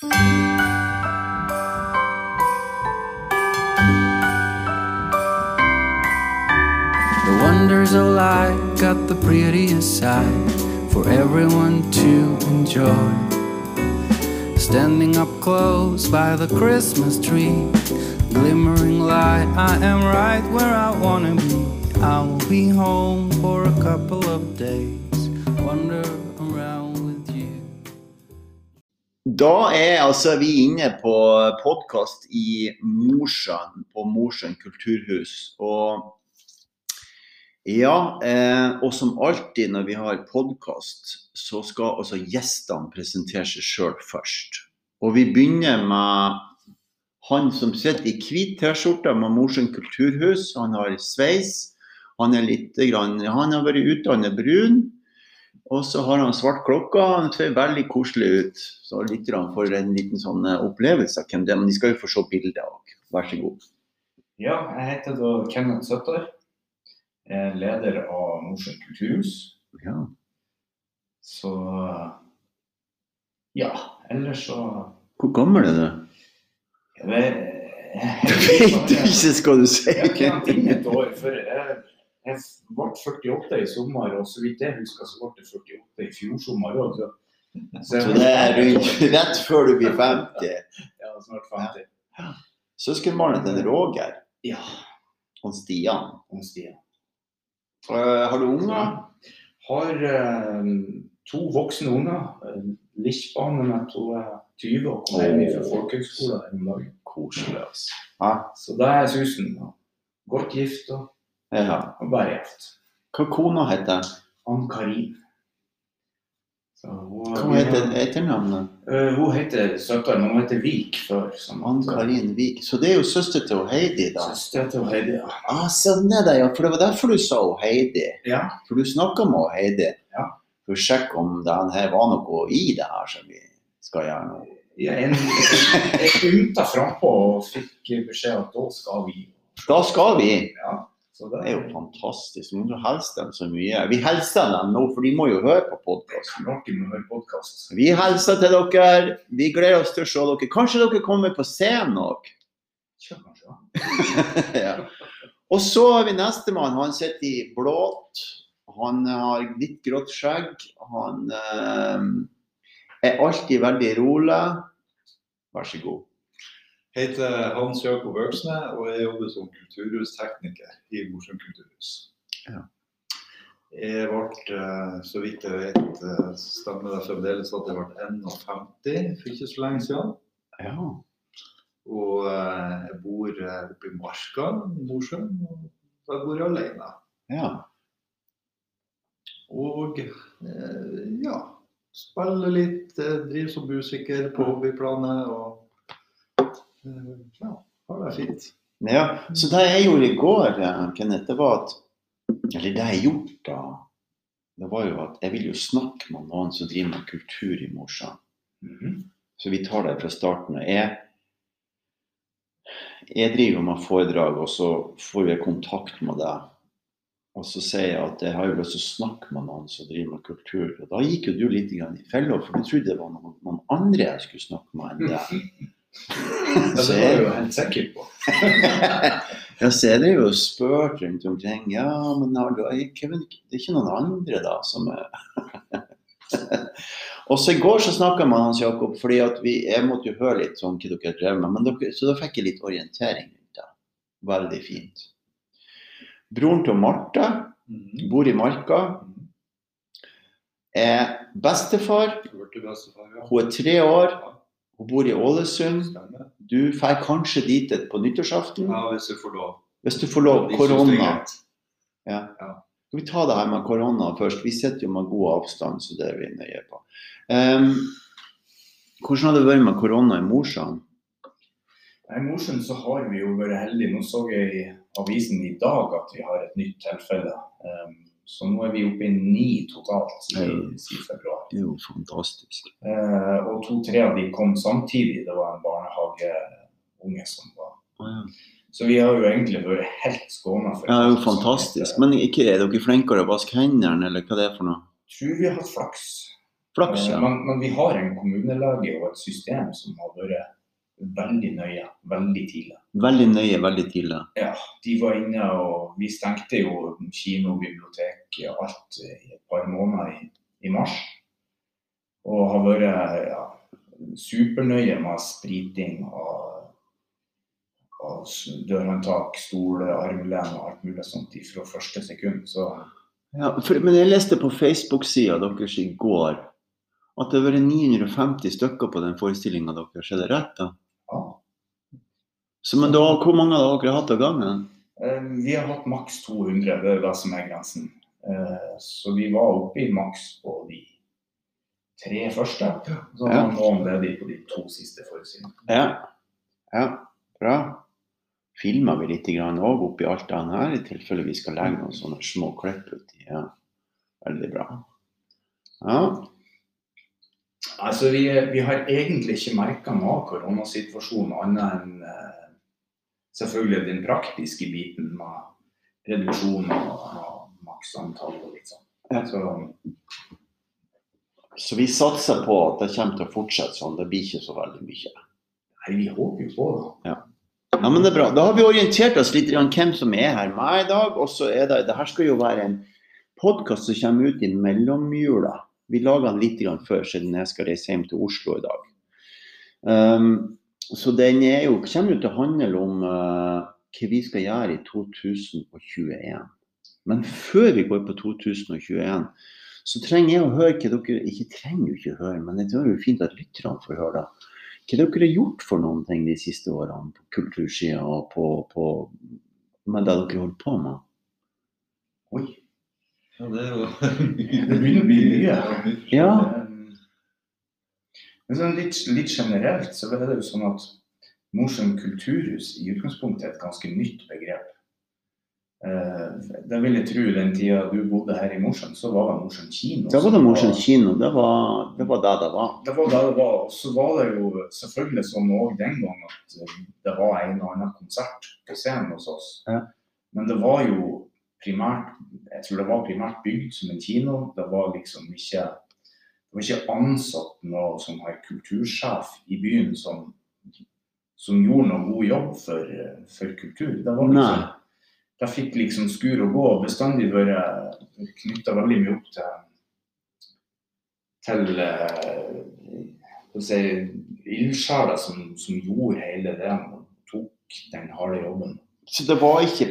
The wonders of life got the prettiest side for everyone to enjoy. Standing up close by the Christmas tree, glimmering light, I am right where I wanna be. I will be home for a couple of days, wander Da er altså vi inne på podkast i Mosjøen, på Mosjøen kulturhus. Og ja, eh, og som alltid når vi har podkast, så skal altså gjestene presentere seg sjøl først. Og vi begynner med han som sitter i hvit T-skjorte med Mosjøen kulturhus. Han har sveis. Han er litt grann, han har vært utdannet brun. Og så har han svart klokka. Han ser veldig koselig ut. Så lytterne får en liten sånn eh, opplevelse av hvem det er. Men de skal jo få se bildet òg. Vær så god. Ja, jeg heter da Kenneth Søtter. Jeg er leder av Mosjøen kulturhus. Ja. Så ja, ellers så Hvor gammel er du? jeg vet, ikke, skal du si. Jeg har ikke inn et år før. Jeg, jeg ble 48 i sommer, og så vidt jeg husker, så ble det 48 i fjor sommer òg. Så, Så det er rett før du blir 50. Ja, snart 50. Søskenbarnet til Roger Ja, og Stian. og Stian. Uh, har du unger? Har uh, to voksne unger. To er 20 og kom hjem fra folkehøgskolen om dagen. Koselig, altså. Ja. Så det er jeg susen. Godt gift og, ja. bare gjeft. Hva kona heter? Ann-Karin. Hva heter etternavnet? Eh, hun heter Søtter, men hun heter Vik før. Ann-Karin Vik. Så det er jo søster til Heidi, da? Søster til Heidi, ja. Ah, sånn er det, ja. For det var derfor du sa Heidi. ja. For du snakka med Heidi Ja. for å sjekke om det her var noe i det her som vi skal gjøre nå. Ja, en, jeg ymta frampå og fikk beskjed at da skal vi. Da skal vi. Ja, så det er jo fantastisk. Må du hilse dem så mye. Vi hilser dem nå, for de må jo høre på podkast. Vi hilser til dere. Vi gleder oss til å se dere. Kanskje dere kommer på scenen òg. Ja, kanskje. ja. Og så har vi nestemann. Han sitter i blått. Han har litt grått skjegg. Han eh, er alltid veldig rolig. Vær så god. Heter Hans Jakob Øksne og jeg jobber som kulturhustekniker i Mosjøen kulturhus. Ja. Jeg ble, eh, så vidt jeg vet, eh, stemmer det fremdeles at jeg ble 51 for ikke så lenge siden. Ja. Og eh, jeg bor oppe i Marka i Mosjøen, og jeg bor alene. ja. Og ja, spiller litt, driver som musiker på hobbyplanet og ja, har det fint. Ja, så det jeg gjorde i går, eh, Kenneth, det var at Eller det jeg gjorde da, det var jo at jeg vil jo snakke med noen som driver med kultur i Mosjøen. Mhm. Så vi tar det fra starten. og Jeg, jeg driver med foredrag, og så får jeg kontakt med deg. Og så sier jeg at jeg har jo lyst til å snakke med noen som driver med kultur. Og da gikk jo du litt i fella, for du trodde det var noen, noen andre jeg skulle snakke med enn deg. Ja, det var jeg jo helt sikker på. ja, så er det jo spurt rundt omkring. Ja, men har du, Kevin, det er ikke noen andre da som er Og så i går så snakka med Hans Jakob, fordi at vi, jeg måtte jo høre litt sånn hva dere drev med. Men dere, så da fikk jeg litt orientering rundt det. Veldig fint. Broren til Marte Mhm. bor i Marka. Er bestefar. Hørte bestefar. Hun er tre år. Hun bor i Ålesund. Du drar kanskje dit på nyttårsaften. Ja, hvis du får lov. Hvis du får lov. Korona. Ja. Ja. Skal vi ta det her med korona først? Vi sitter jo med god avstand, så det er vi nøye på. Um, hvordan har det vært med korona i Mosjøen? I Mosjøen så har vi jo vært heldige. Nå så jeg i avisen i dag at vi har et nytt tilfelle. Um, så nå er vi oppe i ni totalt siden, februar. Det er jo fantastisk. Eh, og to-tre av de kom samtidig. Det var en barnehageunge som var Ja, Så vi har jo egentlig vært helt skåna for det er jo fantastisk. Men ikke er dere flinkere å vaske hendene, eller hva det er for noe? Jeg tror vi har hatt flaks. Flaks, ja. Eh, Men, men vi har en kommunelege og et system som har vært veldig nøye, veldig tidlig. Veldig nøye, veldig tidlig. Ja, de var inne og vi stengte jo kino, bibliotek, alt i et par måneder i, i mars. Og har vært ja, supernøye med spriting og, og s- dørhåndtak, stol, armlen og alt mulig sånt fra første sekund. Så Ja, for, men jeg leste på Facebook-sida deres i går at det har vært 950 stykker på den forestillinga deres. Er det rett, da? Ja. Så, men da, hvor mange har dere hatt av gangen? Eh, Vi har hatt maks 200, det er det som er grensen. Eh, Så vi var oppe i maks på de tre første. Så Ja. var noen ledig på de to siste forestillingene. Ja. ja. Bra. Filmer vi litt òg oppi alt det her, i tilfelle vi skal legge noen sånne små klipp uti. Ja. Veldig bra. Ja. Altså, vi, vi har egentlig ikke merka noe av koronasituasjonen annet enn eh, selvfølgelig den praktiske biten med reduksjon og maksantall og litt sånn. Så, Så vi satser på at det kommer til å fortsette sånn. Det blir ikke så veldig mye. nei, vi håper jo på det. Ja, men det er bra. Da har vi orientert oss litt om hvem som er her med i dag. Og så er det, det her skal jo være en podkast som kommer ut i mellomjula. Vi lager den litt før, siden jeg skal reise hjem til Oslo i dag. Um, så den jo, kommer jo til å handle om uh, hva vi skal gjøre i 2021. Men før vi går på 2021, så trenger jeg å høre hva dere Ikke trenger jo ikke å høre, men det er jo fint at lytterne får høre det hva dere har gjort for noen ting de siste årene på kultursida og på, på med det dere holder på med? Oi. Ja, det er jo Det begynner å bli mye. Ja. Men sånn litt, litt generelt så er det jo sånn at Mosjøen kulturhus i utgangspunktet er et ganske nytt begrep. Eh, da vil jeg tro den tida du bodde her i Mosjøen, så var det Mosjøen kino. Da var det Mosjøen kino. Det var, det var det det var. Det var det det var. Og så var det jo selvfølgelig sånn òg den gang at eh, det var en og annen konsert på scenen hos oss. Ja. Men det var jo primært Jeg tror det var primært bygd som en kino. Det var liksom ikke var ikke ansatt noe som har kultursjef i byen som, som gjorde noe god jobb for, for kultur. Det var liksom det fikk liksom skur og gå. og Bestandig vært knytta veldig mye opp til til eh, si, ildsjeler som, som gjorde hele det og tok den harde jobben. Så det var, ikke,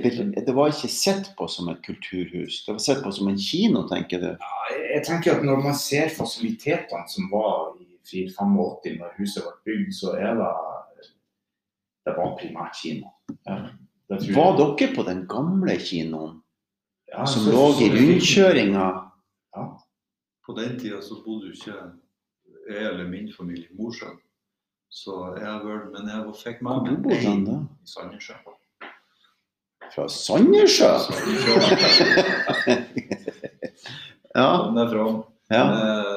det var ikke sett på som et kulturhus. Det var sett på som en kino, tenker du? Ja, jeg- tenker at Når man ser fasilitetene som var i 485 når huset ble bygd, så er det det var primært kino. Ja, Var jeg. dere på den gamle kinoen Ja, som så- lå i rundkjøringa? Ja. På den tida så bodde jo ikke jeg eller min familie i Mosjøen. Så jeg har men jeg fikk med meg en i Sandnessjø. Fra Sandnessjø? Ja. Ja. Eh,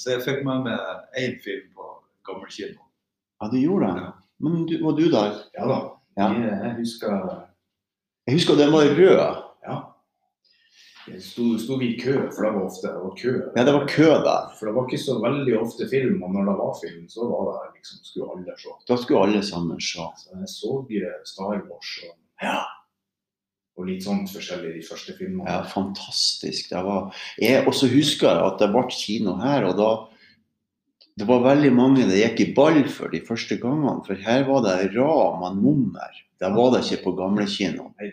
Så jeg fikk med meg én film på gammel kino. Ja, du gjorde det? Ja. Men du, var du der? Ja da. Ja. Jeg, husker Jeg husker den var rød. Ja. Sto, sto vi i kø, for det var ofte det var kø. Ja, det var kø der. For det var ikke så veldig ofte film, og når det var film, så var det liksom, skulle alle se. Da skulle alle sammen se. Så jeg så eh, Star Wars og, Ja. Og litt sånt forskjellig de første filmene. Ja, fantastisk. Det var Jeg også husker at det ble kino her, og da Det var veldig mange det gikk i ball for de første gangene, for her var det rad med nummer. Det var det ikke på det.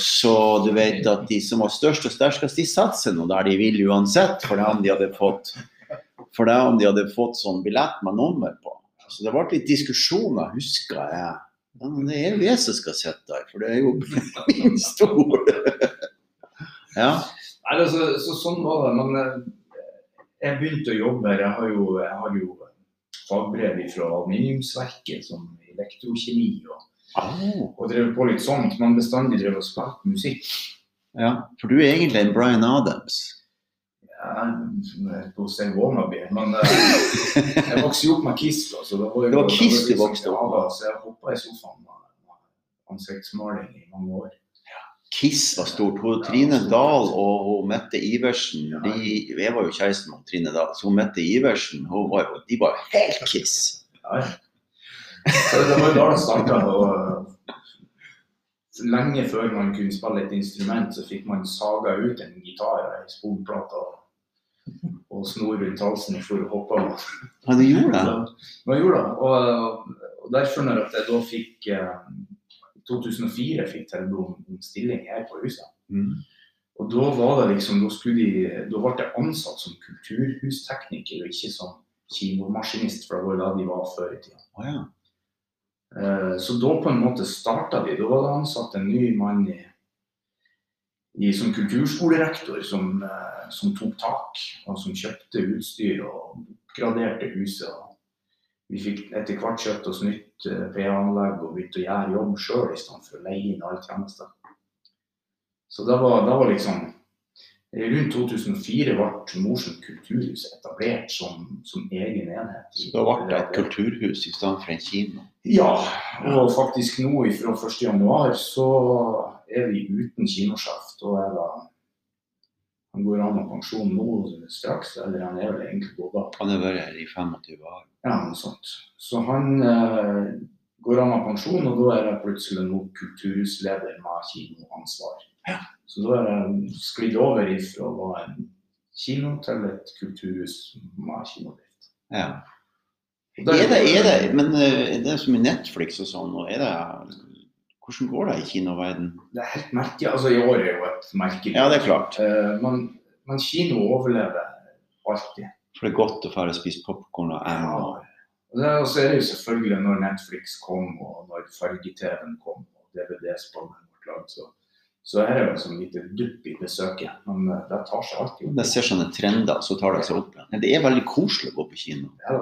Så du vet at de som var størst og sterkest, de satte seg nå der de ville uansett, for det om de hadde fått for det om de hadde fått sånn billett med nummer på. Så det ble litt diskusjoner, husker jeg. Ja, men det er jo jeg som skal sitte der, for det er jo min stol. ja. Nei, altså, så, sånn var det. Men eh, jeg begynte å jobbe her. Jeg har jo, jeg har jo fagbrev fra Aluminiumsverket som elektrokjemi. Og, Au. og drev på litt sånt. Man bestandig drev og spilte musikk. ja. For du er egentlig en Bryan Adams. Sten Wannabe. Men eh, jeg vokste jo opp med Kiss. Da, så det var, Det var Kiss du vokste opp med? Så jeg hoppa i sofaen med, ansiktsmaling i mange år. Kiss var stort. Hun, Trine Dahl og hun Mette Iversen de, Jeg var jo kjæresten med Trine Dahl, så hun Mette Iversen hun var, jo- de var helt Kiss. Ja. Så det var jo da det starta. Lenge før man kunne spille et instrument, så fikk man saga ut en gitar og ei sponplate og, sno rundt halsen for å hoppe av. Ja, det gjorde det. Ja, gjorde det. Og, og derfor, når jeg da fikk eh, I 2004 fikk tilbud om, stilling her på huset. Mm. Og da var det liksom, da, skulle de, da ble jeg ansatt som kulturhustekniker og ikke som kinomaskinist, for det var da de var før i tida. Oh, ja. Eh, Så da på en måte starta de. Da var det ansatt en ny mann i, i som kulturskolerektor som, eh, som tok tak, og som kjøpte utstyr og oppgraderte huset. Vi fikk etter hvert kjøpt oss nytt eh, PA-anlegg og begynte å gjøre jobb sjøl i stedet for å leie inn alle tjenester. Så det var, det var liksom Rundt 2004 ble Mosjøen kulturhus etablert som, som egen enhet. Så da ble det et kulturhus i stedet for en kino. Ja, og faktisk nå fra 1.1 så er vi uten kinosjef. Da er det Han går av med pensjon nå straks, eller han er vel egentlig gått av. Han har vært her i 25 år. Ja, noe sånt. Så han eh, går av med pensjon, og da er jeg plutselig nå kulturhusleder med kinoansvar. Så da er jeg sklidd over ifra å være en kino til et kulturhus med kinodrift. Ja. Er det, er det, men er det som i Netflix og sånn, og er det Hvordan går det i kinoverden? Det er helt merkelig. Altså, i år er jo et merkelig Ja, det er klart. Eh, men, men kino overlever alltid. For det er godt å få spise popkorn og M. og- Og det, så er det jo selvfølgelig når Netflix kom, og når farge-TV-en kom, og DVD-spilleren ble lagd, så, så er det sånn lite dupp i besøket. Men eh, det tar seg alltid opp. Jeg ser sånne trender, så tar det seg opp igjen. Det er veldig koselig å gå på kino. Ja.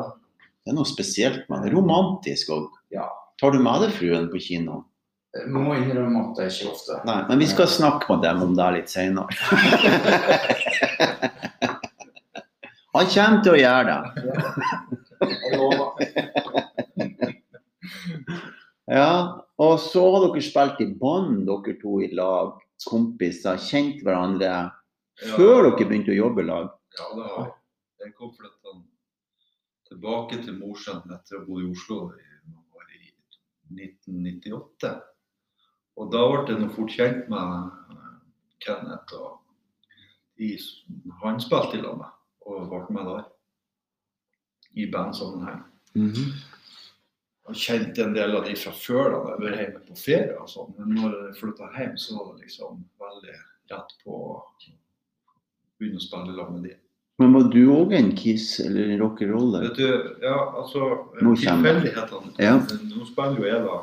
Det er noe spesielt med det. Romantisk òg. Ja. Tar du med deg fruen på kino? Jeg må innrømme at det er ikke ofte. Nei, men vi skal snakke med dem om det litt seinere. Han kommer til å gjøre det. Ja, og så har dere spilt i band, dere to i lag. Kompiser, kjent hverandre før dere begynte å jobbe i lag. Ja, det har jeg. Jeg kom flytta tilbake til Mosjøen etter å ha bodd i Oslo i, i 1998. Og da ble jeg nå fort kjent med eh, Kenneth. og de, Han spilte i lag med og ble med der. I bandsammenheng. Og kjent en del av de fra før da jeg var hjemme på ferie og sånn. Men når jeg flytta hjem, så var det liksom veldig rett på å begynne å spille lag med de. Men var du òg en Kiss eller en rock'n'roller? Vet du, ja, altså kommer. Tilfeldighetene. Ja. Nå spiller jo jeg da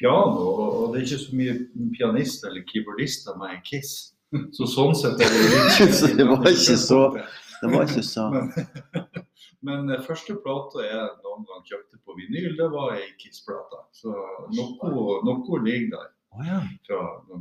piano, og, det er ikke så mye pianist eller keyboardist av meg i Kiss. Så sånn sett er det litt Så det var ikke så- Det var ikke så Men, eh, første plata jeg noen gang kjøpte på vinyl, det var ei Kiss-plate. Så noe, noe ligger der oh, ja. fra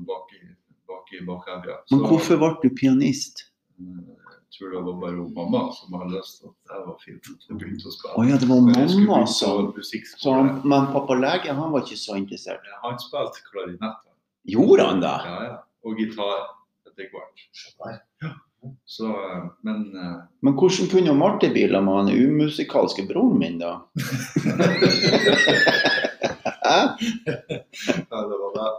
bak i, bak i bakevja. Men hvorfor ble du pianist? Jeg tror det var bare hun mamma som hadde lyst til at det var fint at jeg begynte å spille. Oh, ja, det var mamma som så. Men pappa lege han var ikke så interessert. Han spilte klarinett. Gjorde han det? Ja, ja. Og gitar etter hvert. Så, eh, men eh, Men hvordan kunne Marte bli sammen med han umusikalske broren min, da? Ja, det var det.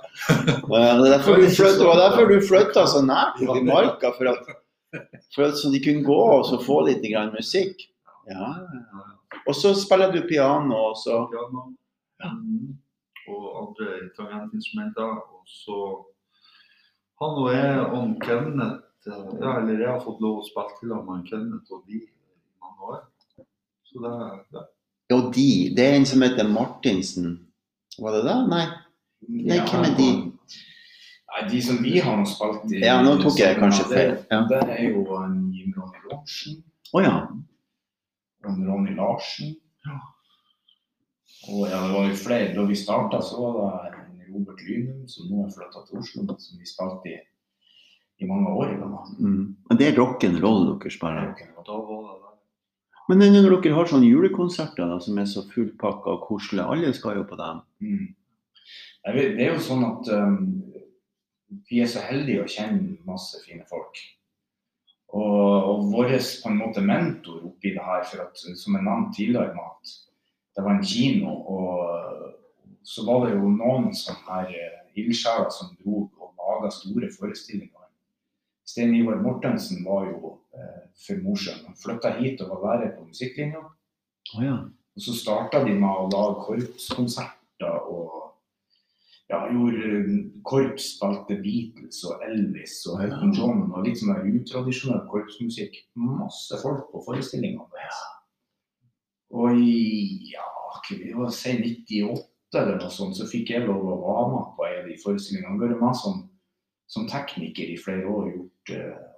Det er derfor du flytta, det var derfor du flytta så nært til marka, for at, for at så de kunne gå og så få litt grann musikk. Ja. Ja, Og så spiller du piano, også. piano mm, og andre tangentinstrumenter. Og så han og jeg og Kenneth ja, Eller jeg har fått lov å spille til Kenneth og de i mange år. Så det, det. Og de. Det er en som heter Martinsen. Var det det? Nei. Nei, hvem er de? Nei, De som vi har spilt i Ja, nå tok jeg kanskje feil. Ja. Det er jo en Jim Ronny Larsen. Å ja. Ronny Larsen. Og ja, det var jo flere. Da vi starta, så var det Robert Lynum, som nå er flytta til Oslo, som vi spilte i i mange år. Mm. Men det er rock'n'roll dere spiller. Men når dere har sånne julekonserter da, som er så fullpakka og koselige, alle skal jo på dem. Mm. Det er jo sånn at um, vi er så heldige å kjenne masse fine folk. Og, og vår på en måte mentor oppi det her, for at, som jeg nevnte tidligere, at det var en kino, og så var det jo noen sånne her eh, ildsjeler som dro og laga store forestillinger. Stein Ivar Mortensen var jo eh, for Mosjøen. Han flytta hit og var lærer på musikklinja. Oh, ja. Og så starta de med å lage korpskonserter og ja, gjorde korps, spilte Beatles og Elvis og Elton John og litt sånn utradisjonell korpsmusikk. Masse folk på forestillingene. Ja. Og i ja, vi var si 98 eller noe sånt, så fikk jeg lov å være med på en av de forestillingene. Vært med som, som tekniker i flere år. gjort eh,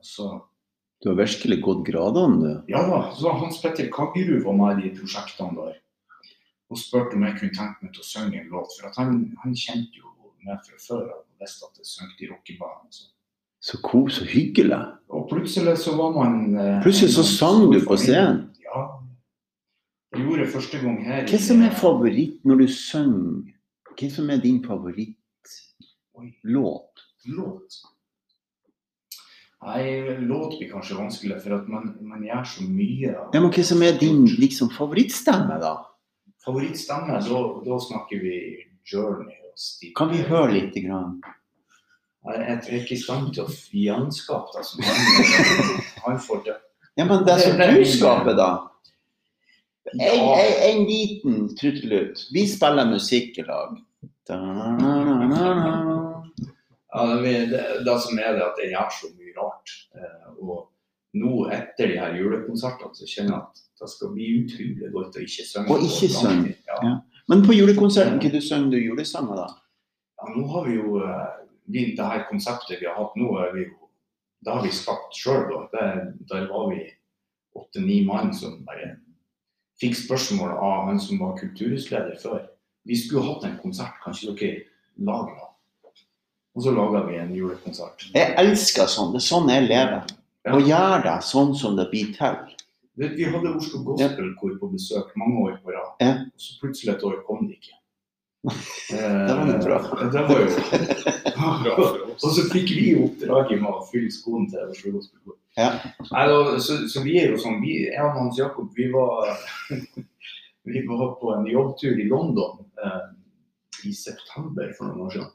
så Du har virkelig gått gradene, du. ja da, så Hans Petter Kaggerud var med i de prosjektene der. Og spurte om jeg kunne tenke meg til å synge en låt. For han, han kjente jo meg fra før av og visste at jeg sang i rockebanen. sånn. Så kos og hyggelig. Og plutselig så var man eh, Plutselig så sang du på scenen. Ja. Jeg gjorde det første gang her. Hva som er favoritt når du synger? Hva som er din favorittlåt? Låt? låt? Nei, låt blir kanskje vanskelig, for at man, man gjør så mye. Ja, men hva som er din liksom, favorittstemme, da? Favorittstemme, da, da snakker vi Journey og Steve. Kan vi høre litt? Grann? Jeg, er ikke i stand til å gjenskape det som han, han får til. Ja, men det som du skaper, da? En, en, en liten trudelutt. Vi spiller musikk i lag. Da-na-na-na-na. Ja, det, det, som er det at jeg gjør så mye rart. Eh, og nå etter de her julekonsertene så kjenner jeg at det skal bli utrolig godt å ikke synge. Og ikke synge. Ja. Ja. Men på julekonserten, hva du synger du julesanger, da? ja, nå har vi jo eh, Det her konseptet vi har hatt nå, er vi jo, det har vi skapt sjøl. Der var vi åtte-ni mann som bare fikk spørsmål av han som var kulturhusleder før. Vi skulle hatt en konsert, kan ikke dere lage noe? Og så laga vi en julekonsert. Jeg elsker sånn. Det er sånn jeg lever. Ja. Og gjør det sånn som det blir til. Vi hadde Oslo Gospelkor på besøk mange år på rad. Ja. Og så plutselig et år kom de ikke. Det var bra. Eh, Det var jo Bra. Og så fikk vi oppdraget med å fylle skoene til Oslo Gospelkor. Ja. Nei, da, så, så vi er jo sånn, vi, jeg og Hans Jakob, vi var, vi var på en jobbtur i London eh, i september for noen år siden.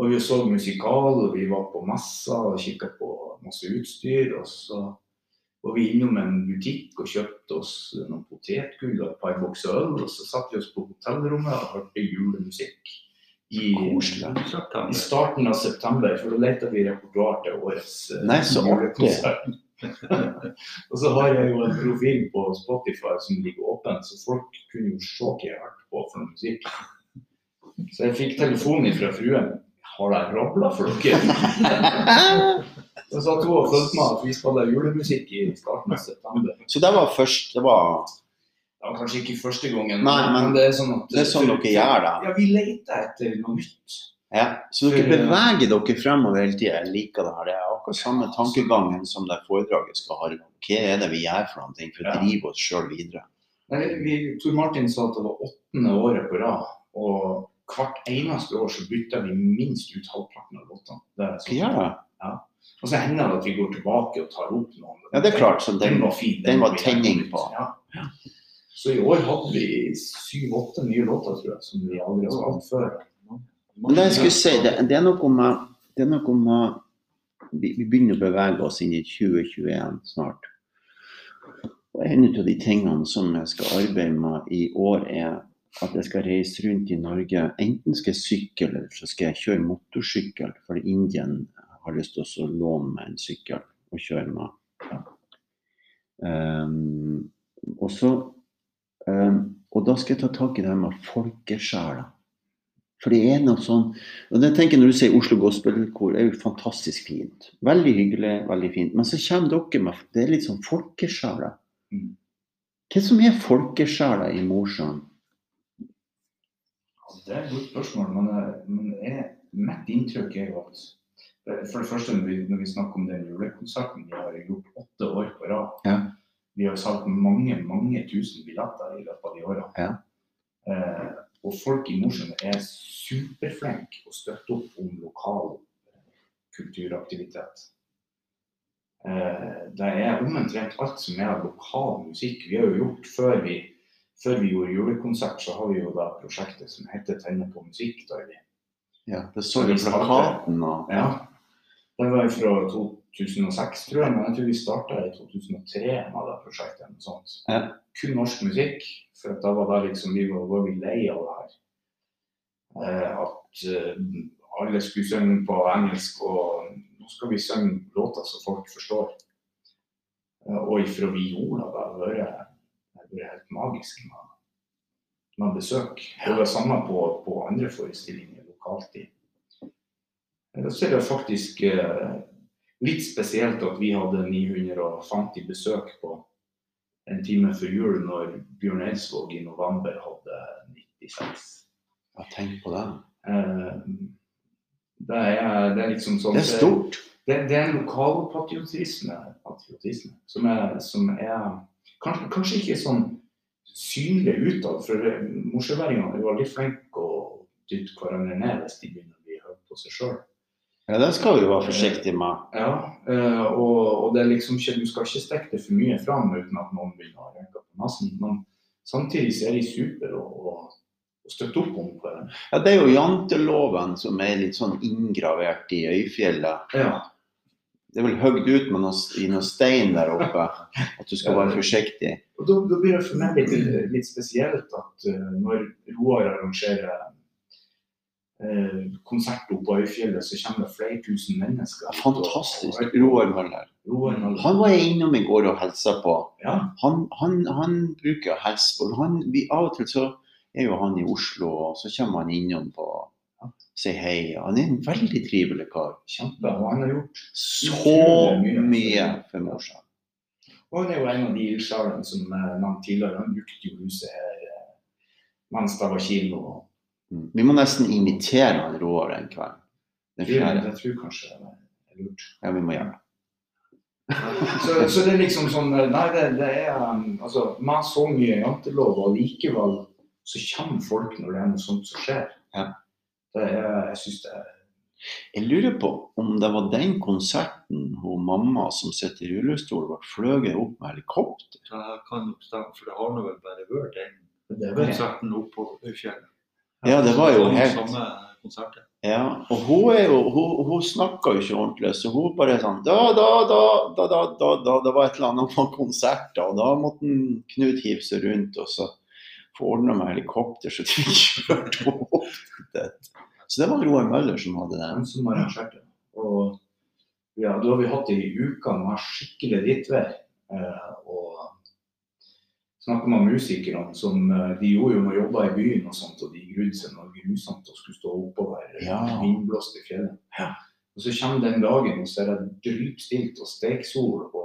Og vi så musikal, og vi var på messer og kikka på masse utstyr. Og så var vi innom en butikk og kjøpte oss noen potetgull og et par bokser øl. Og så satte vi oss på hotellrommet og hørte julemusikk. I, i starten av september, for da leita vi repertoar til årets eh, Nei, så julekonsert. og så har jeg jo en profil på Spotify som ligger åpen, så folk kunne jo se hva jeg hørte på for musikk. Så jeg fikk telefon fra fruen. Har jeg rabla for dere? Så satt hun og fulgte med at vi spiller julemusikk i starten av september. Så det var først Det var Det var kanskje ikke første gangen, Nei, men det er sånn at Det er sånn dere gjør det. Ja, vi leter etter noe nytt. Ja, så dere For, beveger dere fremover hele tida. Jeg liker det her. Det er akkurat samme tankegangen som det foredraget skal ha. Hva er det vi gjør for noe for å drive oss sjøl videre? Nei, vi, Tor Martin sa at det var åttende året på rad. Og hvert eneste år så bytter vi minst ut halvparten av låtene. Sånn. Ja. det? Og så hender det at vi går tilbake og tar opp noen. Ja, det er klart. Så Den den, var fin. den var tenning på. Ja. Så i år hadde vi syv-åtte nye låter, tror jeg, som vi aldri har hatt før. men det jeg skulle si, det, det er noe med, det er noe med vi, vi begynner å bevege oss inn i 2021 snart. Og En av de tingene som jeg skal arbeide med i år, er at jeg skal reise rundt i Norge. Enten skal jeg sykle, eller så skal jeg kjøre motorsykkel. For Indien har lyst til å låne meg en sykkel og kjøre med. Um, og, så, um, og da skal jeg ta tak i det her med folkesjela. For det er noe sånn og det tenker jeg Når du sier Oslo Gospelkor, er jo fantastisk fint. Veldig hyggelig, veldig fint. Men så kommer dere med Det er litt sånn folkesjela. Mm. Hva som er folkesjela i Mosjøen? Altså, det er et godt spørsmål, men, eh, men jeg, mitt inntrykk er jo at eh, For det første, når vi, når vi snakker om den julekonserten vi har gjort åtte år på rad Ja. Vi har solgt mange mange tusen billetter i løpet av de årene. Ja. Eh, og folk i Mosjøen er superflinke å støtte opp om lokal kulturaktivitet. Eh, det er omtrent alt som er av lokal musikk. Vi har jo gjort før vi, før vi gjorde julekonsert, så har vi jo da prosjektet som heter 'Tenne på musikk'. Da vi Ja, det så vi plakaten og ja. Den var fra 2006, tror jeg, men jeg tror vi starta i 2003 med det prosjektet. Noe sånt. Ja. Kun norsk musikk, for da var det liksom, vi var, var vi lei av det her. Eh, at eh, alle skulle synge på engelsk, og nå skal vi synge låter som folk forstår. Eh, og ifra vi gjorde det, det har vært det vært helt magisk med, med besøk. Og det samme på, på andre forestillinger lokalt så er det faktisk eh, litt spesielt at vi hadde 950 besøk på en time før jul, når Bjørn Eidsvåg i november hadde 96. Ja, tenk på det. Eh, det, er, det er liksom sånn Det er stort. Det, det er en lokalpatriotisme patriotisme, som er, som er kanskje, kanskje ikke sånn synlig utad. For eh, er er veldig flinke å dytte hverandre ned hvis de begynner å bli høye på seg sjøl. Ja, det skal vi være forsiktige med. Ja, eh, og, og det liksom ikke, du skal ikke stikke det for mye fram uten at noen begynner å rynke på nesen. Men samtidig så er de super å, å støtte opp om hverandre. Ja, det er jo janteloven som er litt sånn inngravert i Øyfjellet. Ja. Det er vel høgd ut med noe, i noen stein der oppe, at du skal være forsiktig. Og da, da blir det for meg litt, litt spesielt at uh, når Roar arrangerer uh, oppe på Øyfjellet, så kommer det flere tusen mennesker. Fantastisk. Roar Møller. Roar Møller. Han var jeg innom i går og hilsa på. Ja, Han, han, han bruker hilse på. Han, vi, av og til så er jo han i Oslo, og så kommer han innom på Si hei. Han er en veldig trivelig kar. kjempe. Og han har gjort Så mye for morsomt. Og han er jo en av de ildsjelene som jeg nevnte tidligere. Han brukte jo huset her eh, mens det var kino. Mm. Vi må nesten invitere han Roar en kveld. Den fjerde. jeg tror kanskje det er lurt. Ja, vi må gjøre det. Så, så det er liksom sånn Nei, det, det er um, Altså, med så mye jantelov, og likevel så kommer folk når det er noe sånt som skjer. Ja. Det jeg syns det er Jeg lurer på om det var den konserten hun mamma som sitter i rullestol, ble fløyet opp med helikopter. Det kan nok stemme, for det har nå vel bare vært den er konserten oppe på Øyfjellet. Ja, det var jo helt Ja, og hun er jo Hun, hun snakker jo ikke ordentlig, så hun bare sånn Da, da, da, da, da, da, da det var et eller annet om konserter, og da måtte Knut hive seg rundt og så få ordna med helikopter, så de kjørte opp det. Så det var Roar Møller som hadde den. han som arrangerte. Og ja, da har vi hatt det i uka med skikkelig drittvær. Eh, og snakker med musikerne som eh, De gjorde jo noe jobber i byen og sånt, og de grudde seg noe grusomt og skulle stå oppover Ja. i fjellet. Og så kommer den dagen, og så er det drypstilt og steksol. og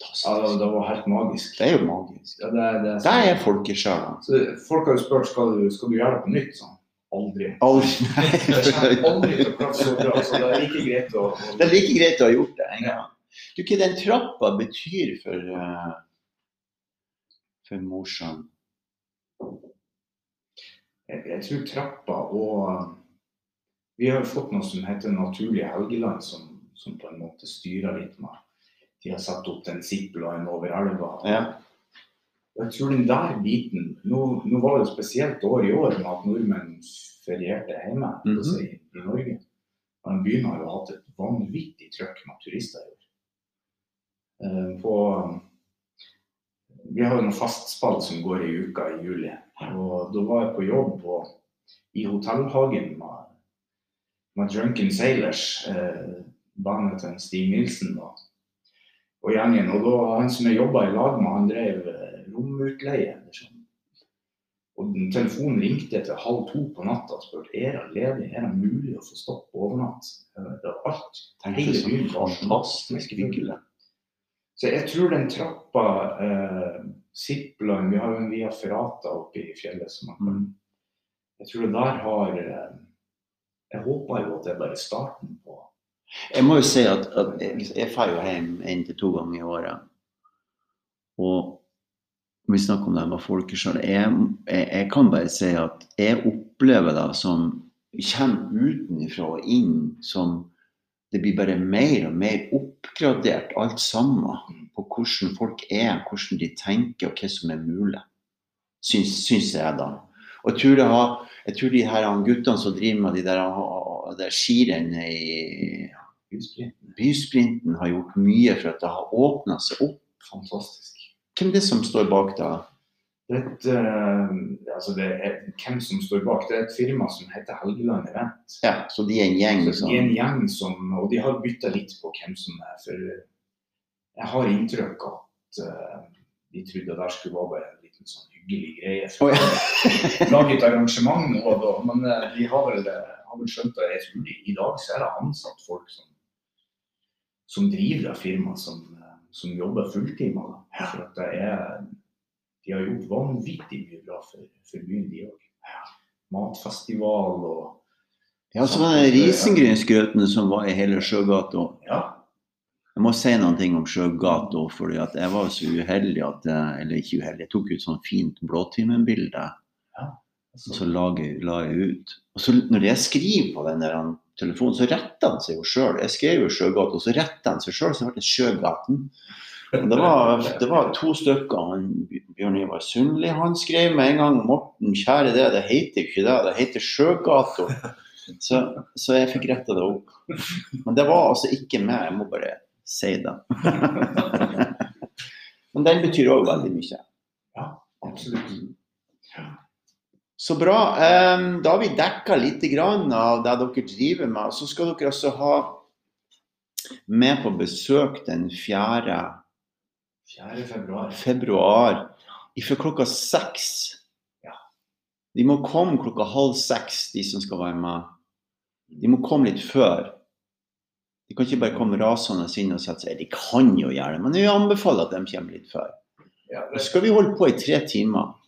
ja, det, det var helt magisk. Det er jo magisk. Ja, det, det, Det er folkesjela. så folk har jo spurt skal du skal du gjøre det på nytt. Sånn. Aldri. Aldri Jeg kommer aldri til å klaffe så bra, så det er like greit å, å Det er like greit å ha gjort det en gang. Du, hva den trappa betyr for, uh, for morsan? jeg, jeg tror trappa og Vi har jo fått noe som heter Naturlige Helgeland, som, som på en måte styrer litt med De har satt opp den zipline over elva. Ja. Og Jeg tror den der biten Nå, nå var det jo spesielt år i år med at nordmenn ferierte hjemme mm i, i Norge. Men byen har jo hatt et vanvittig trøkk med turister i år. Eh, på, vi har jo noen fastspill som går i uka i juli. Og da var jeg på jobb på, i hotellhagen med, med Drunken Sailors, eh, bandet til Stig Nilsen og, og gjengen. Og da, han som jeg jobba i lag med, han drev eh, romutleie. eller sånn. Og telefonen ringte til halv to på natta og spurte er det ledig, er det mulig å få stopp overnatt. Det var alt. Hele byen var fantastisk hyggelig. Så jeg tror den trappa eh, Zipline Vi har jo en Via Ferrata oppe i fjellet som man kan Mm. Jeg tror det der har eh, Jeg håper jo at det er bare starten på Jeg må jo si at, at jeg, jeg drar jo hjem én til to ganger i året. Og vi snakker om det med folkeskjell. Jeg, jeg, jeg kan bare si at jeg opplever det som kommer utenfra og inn som det blir bare mer og mer oppgradert alt sammen på hvordan folk er, hvordan de tenker og hva som er mulig. Syns, syns jeg, da. Og jeg tror, har, jeg tror de her guttene som driver med de der, der skirennene i Hussprinten. bysprinten, har gjort mye for at det har åpna seg opp. Fantastisk. Hvem er det som står bak da? Det et, eh, altså det er, hvem som står bak, det er et firma som heter Helgeland Event. Ja, så de er en gjeng, liksom? de er en gjeng som, og de har bytta litt på hvem som er. For jeg har inntrykk av at uh, de trodde det der skulle være bare en liten sånn hyggelig greie. For oh, ja. lage et arrangement nå og da, men uh, de har vel, har vel skjønt det. Jeg tror de, I dag så er det ansatt folk som, som driver av firmaet, som, eh, som jobber fulltimer. For at det er, de har gjort vanvittig mye bra for, for byen, de òg. Matfestival og Ja, så var det risengrynsgrøten som var i hele Sjøgata. Ja. Jeg må si noen ting om Sjøgata, fordi at jeg var så uheldig at jeg, Eller ikke uheldig, jeg tok ut sånn fint Blåtimen-bilde. Og så la jeg, la jeg ut. Og så når jeg skriver på den der telefonen, så retta han seg jo sjøl. Jeg skrev jo Sjøgata, og så retta han seg sjøl, så ble det Sjøgaten. Og Det var, det var to stykker. Han, Bjørn Ivar Sundli han skrev med en gang Morten, kjære det, det heter ikke det, det heter Sjøgata. Så, så jeg fikk retta det opp. Men det var altså ikke meg, jeg må bare si det. Men den betyr òg veldig mye. Ja, Absolutt. Så bra. Da har vi dekka litt grann av det dere driver med. Så skal dere altså ha med på besøk den 4. 4. februar. februar fra klokka seks. Ja. De må komme klokka halv seks, de som skal være med. De må komme litt før. De kan ikke bare komme rasende inn og sette seg. De kan jo gjøre det, men jeg anbefaler at de kommer litt før. Ja, Så skal vi holde på i tre timer.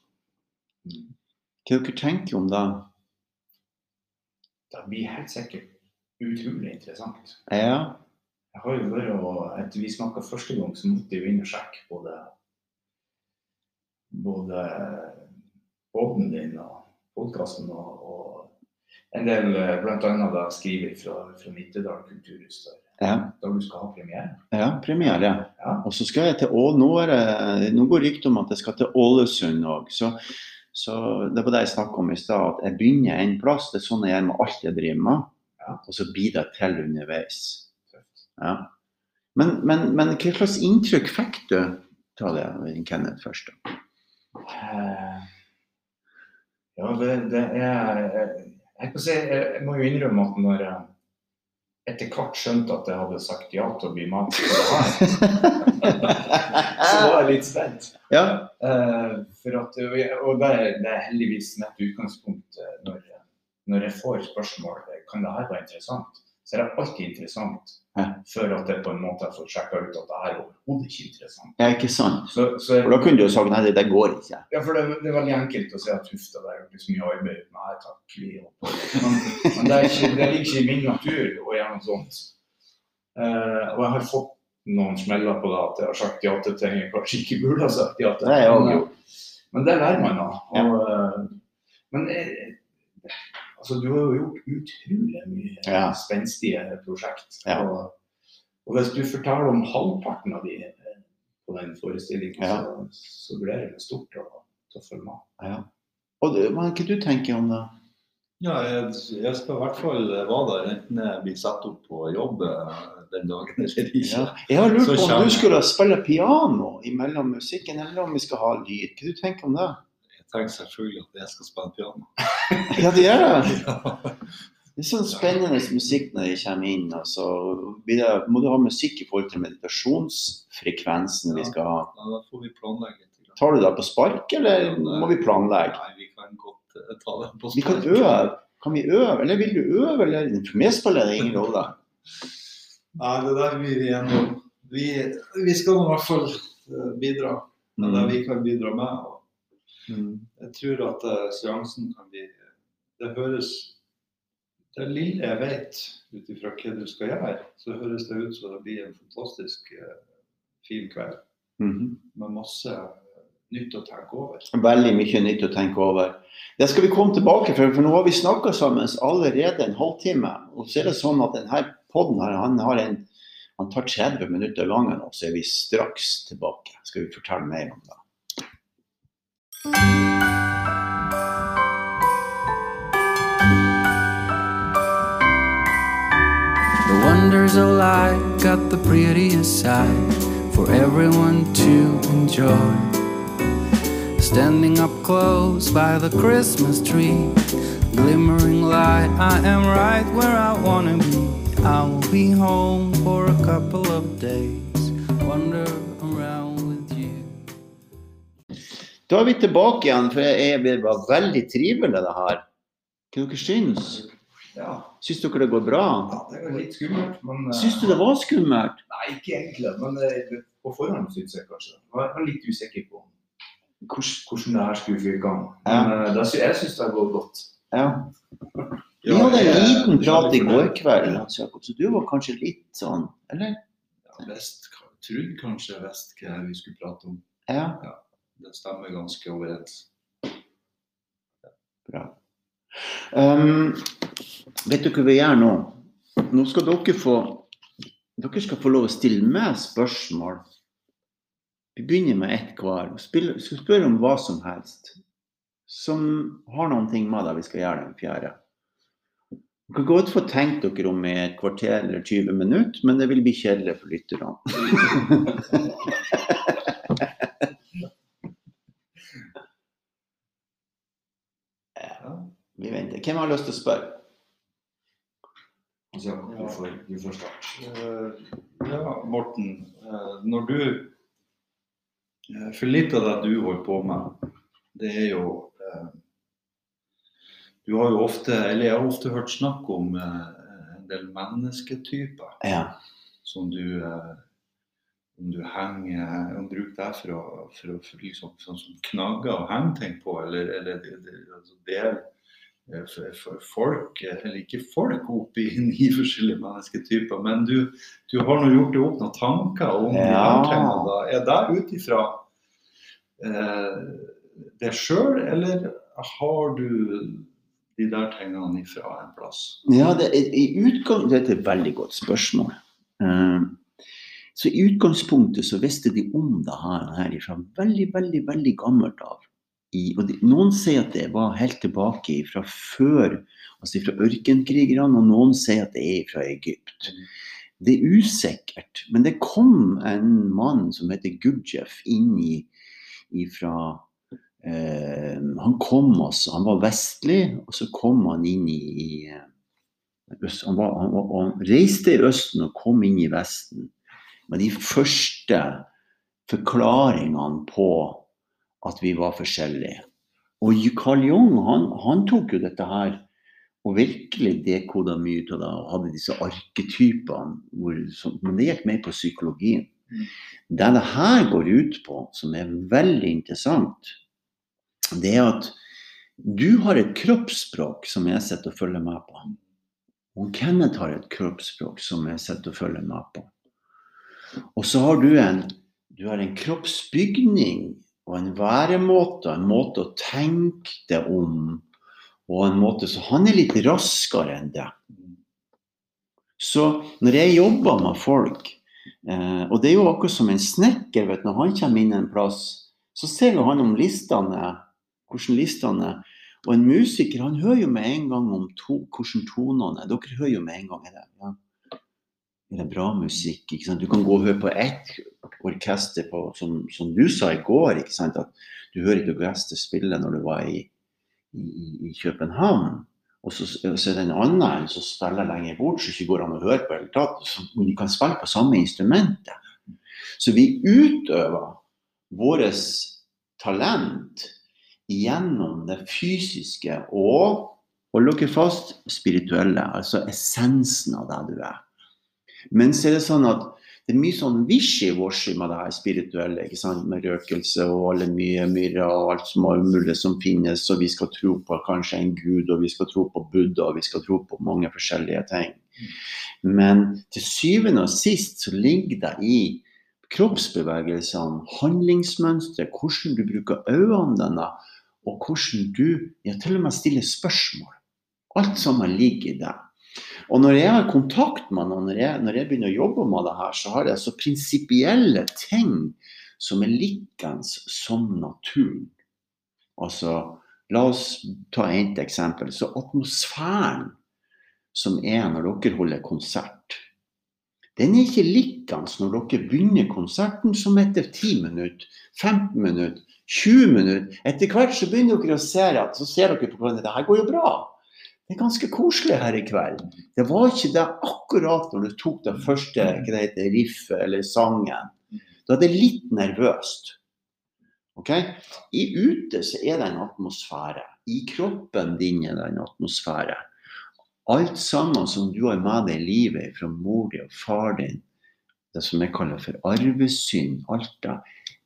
Hva tenker om det? det blir helt sikkert utrolig interessant. Ja. Jeg har jo vært og, Etter vi snakka første gang, så måtte jeg jo inn og sjekke både både båten din og podkasten og, og en del bl.a. blant annet jeg skriver fra, fra Nittedal kulturhus, der, ja. Da du skal ha premiere. Ja, premiere. Ja. Og så skal jeg til Å... Nå, er det, nå går ryktet om at jeg skal til Ålesund òg. Så, så det var det jeg snakka om i stad, at jeg begynner en plass. Det er sånn jeg gjør med alt jeg driver med. Ja. Og så blir det til underveis. Ja. Men, men, men hva slags inntrykk fikk du av det, Kenneth, først? Eh, Ja, det, det er jeg, kan si, jeg, må jo innrømme at når jeg etter hvert skjønte at jeg hadde sagt ja til å bli med på det her, så var jeg litt spent. Ja. Eh, for at, og det er, det er heldigvis mitt utgangspunkt eh, når, når jeg får spørsmål kan det her være interessant, så er det alltid interessant. Ja. Før at jeg på en måte får sjekka ut at det her er overhodet ikke interessant. ja, ikke sant? Så, så jeg, For da kunne du jo sagt nei, det, går ikke. ja, for det, det er veldig enkelt å si at huff, det er så mye arbeid. Nei takk, vi holder. Men, men det, ikke, det ligger ikke i min natur å gjøre noe sånt. Uh, og jeg har fått noen smeller på det at jeg har sagt ja til ting jeg kanskje ikke burde ha sagt ja til. Har jeg Men, det lærer man av. Og, eh, men eh, altså, du har jo gjort utrolig mye Ja. spenstige prosjekt. Ja. Og, og hvis du forteller om halvparten av de eh, på den forestillingen, Ja. så, så blir det stort og å følge med. Ja. Og hva hva du tenker om det? Ja, jeg, jeg skal i hvert fall være der, enten jeg blir satt opp på jobb den dagen eller ikke. Ja. Jeg har lurt Så på om du skulle spille piano imellom musikken, eller om vi skal ha lyd. Hva du tenker om det? Jeg tenker selvfølgelig at jeg skal spille piano. Ja, det gjør det. Ja. Det er sånn spennende musikk når de kommer inn. Og så blir må du ha musikk i forhold til meditasjonsfrekvensen vi skal ha. Da får vi planlegge litt. Tar du det på spark, eller må vi planlegge? Nei, vi kan godt eh, ta det på Vi kan øve. Kan vi øve, eller vil du øve? Eller? For meg spiller det ingen rolle. Nei, det der blir vi enige om. Vi, vi skal i hvert fall eh, bidra med det vi kan bidra med. Mm. jeg tror at uh, seansen kan bli Det høres Det lille jeg vet ut ifra hva du skal gjøre, så høres det ut som det blir en fantastisk eh, fin kveld Mhm. med masse eh, nytt å tenke over. Veldig mye nytt å tenke over. Det skal vi komme tilbake for, for nå har vi snakka sammen allerede en halvtime. Og så er det sånn at denne podden her, han, har en, han tar 30 minutter lang så er vi straks tilbake. Skal vi fortelle mer om det. The wonders of life got the prettiest side for everyone to enjoy. Standing up close by the Christmas tree, glimmering light, I am right where I wanna be. I will be home for a couple of days, wander around with you. Da er vi tilbake igjen, for det var veldig trivelig det her. Hva dere syns? Ja, Syns dere det går bra? ja det var litt skummelt, men eh, Syns du det var skummelt? Nei, ikke egentlig, men eh, på forhånd syns jeg kanskje. Jeg var- litt usikker på Hvordan- det her skulle gå i gang. Men eh, jeg syns det har gått godt. Ja. Vi hadde en liten prat i går kveld, Hans Jakob, så du var kanskje litt sånn, eller? Ja, Vest, trodde kanskje visste hva vi skulle prate om. Ja, Det stemmer ganske overens. bra. Um, vet du hva vi gjør nå? Nå skal dere få Dere skal få lov å stille meg spørsmål. Vi begynner med ett hver. Vi Skal spørre om hva som helst som har noen ting med det vi skal gjøre den fjerde. Dere kan godt få tenkt dere om i et kvarter eller 20 minutter, men det vil bli kjedelig for lytterne. Ja. Vi venter. Hvem har lyst til å spørre? Altså, du får, du får. Eh, ja, Morten. eh, Når du eh, For litt av det du holder på med, det er jo eh, Du har jo ofte, eller jeg har ofte hørt snakk om eh, en del mennesketyper Ja. som du eh, om du henger om du bruker det for å, for å for liksom, sånn som knagger og henger ting på, eller, eller det, det, altså del for, for folk, eller ikke folk opp i ni forskjellige mennesketyper, men du, du har nå gjort deg opp noen tanker om de Ja. her tingene. da. Er det ut ifra eh, deg sjøl, eller har du de der tingene ifra en plass? Ja, det er, i utgang, Dette er et veldig godt spørsmål. Eh, så I utgangspunktet så visste de om det her, her fra veldig, veldig veldig gammelt av. I, de, noen sier at det var helt tilbake fra før, altså fra ørkenkrigerne, og noen sier at det er fra Egypt. Det er usikkert, men det kom en mann som heter Gurdjieff inn i ifra eh, Han kom også, han var vestlig, og så kom han inn i, i eh, øst, han, var, han, var, han reiste i Østen og kom inn i Vesten med de første forklaringene på at vi var forskjellige. Og Carl Jung han, han tok jo dette her og virkelig dekoda mye av det og hadde disse arketypene. Hvor, som, men det gikk mer på psykologien. Mm. Det det her går ut på, som er veldig interessant, det er at du har et kroppsspråk som jeg sitter og følger med på. Og Kenneth har et kroppsspråk som jeg sitter og følger med på. Og så har du en, du har en kroppsbygning og en væremåte, en måte å tenke det om. Og en måte, så han er litt raskere enn det. Så når jeg jobber med folk, eh, og det er jo akkurat som en snekker, vet når han kommer inn en plass, så ser jo han om listene, hvordan listene er. Og en musiker han hører jo med en gang om to, hvordan tonene er. Dere hører jo med en gang er det, ja, er det bra musikk. ikke sant? Du kan gå og høre på ett orkester på, som, som du sa i går, ikke sant? at du hører ikke orkester spille når du var i, i, i København. Og så, så er det en annen som spiller lenger bort, så ikke går an å høre på i tatt. Så de kan spille på samme instrumentet. Så vi utøver vårt talent gjennom det fysiske og, hold dere fast, spirituelle. Altså essensen av det du er. Men så er det sånn at det er mye sånn wishy-washy med det her spirituelle. ikke sant? Med røkelse og alle mye myrra og alt som er umulig som finnes. Og vi skal tro på kanskje en gud, og vi skal tro på Buddha, og vi skal tro på mange forskjellige ting. Men til syvende og sist så ligger det i kroppsbevegelsene, handlingsmønstre, hvordan du bruker øynene dine, og hvordan du ja, til og med stiller spørsmål. Alt sammen ligger i det. Og når jeg har kontakt med noen, når når jeg begynner å jobbe med det her, så har jeg så prinsipielle ting som er likens som naturen. Altså, la oss ta ett eksempel. Så atmosfæren som er når dere holder konsert, den er ikke likens når dere begynner konserten som etter 10 minutter, 15 minutter, 20 minutter. Etter hvert så begynner dere å se at så ser dere på hverandre det her går jo bra. Det er ganske koselig her i kveld. Det var ikke det akkurat når du tok det første riffet eller sangen. Da er det litt nervøst. Ok? I ute så er det en atmosfære. I kroppen din er det en atmosfære. Alt sammen som du har med deg i livet fra mor din og far din, det som jeg kaller for arvesynd, alt det,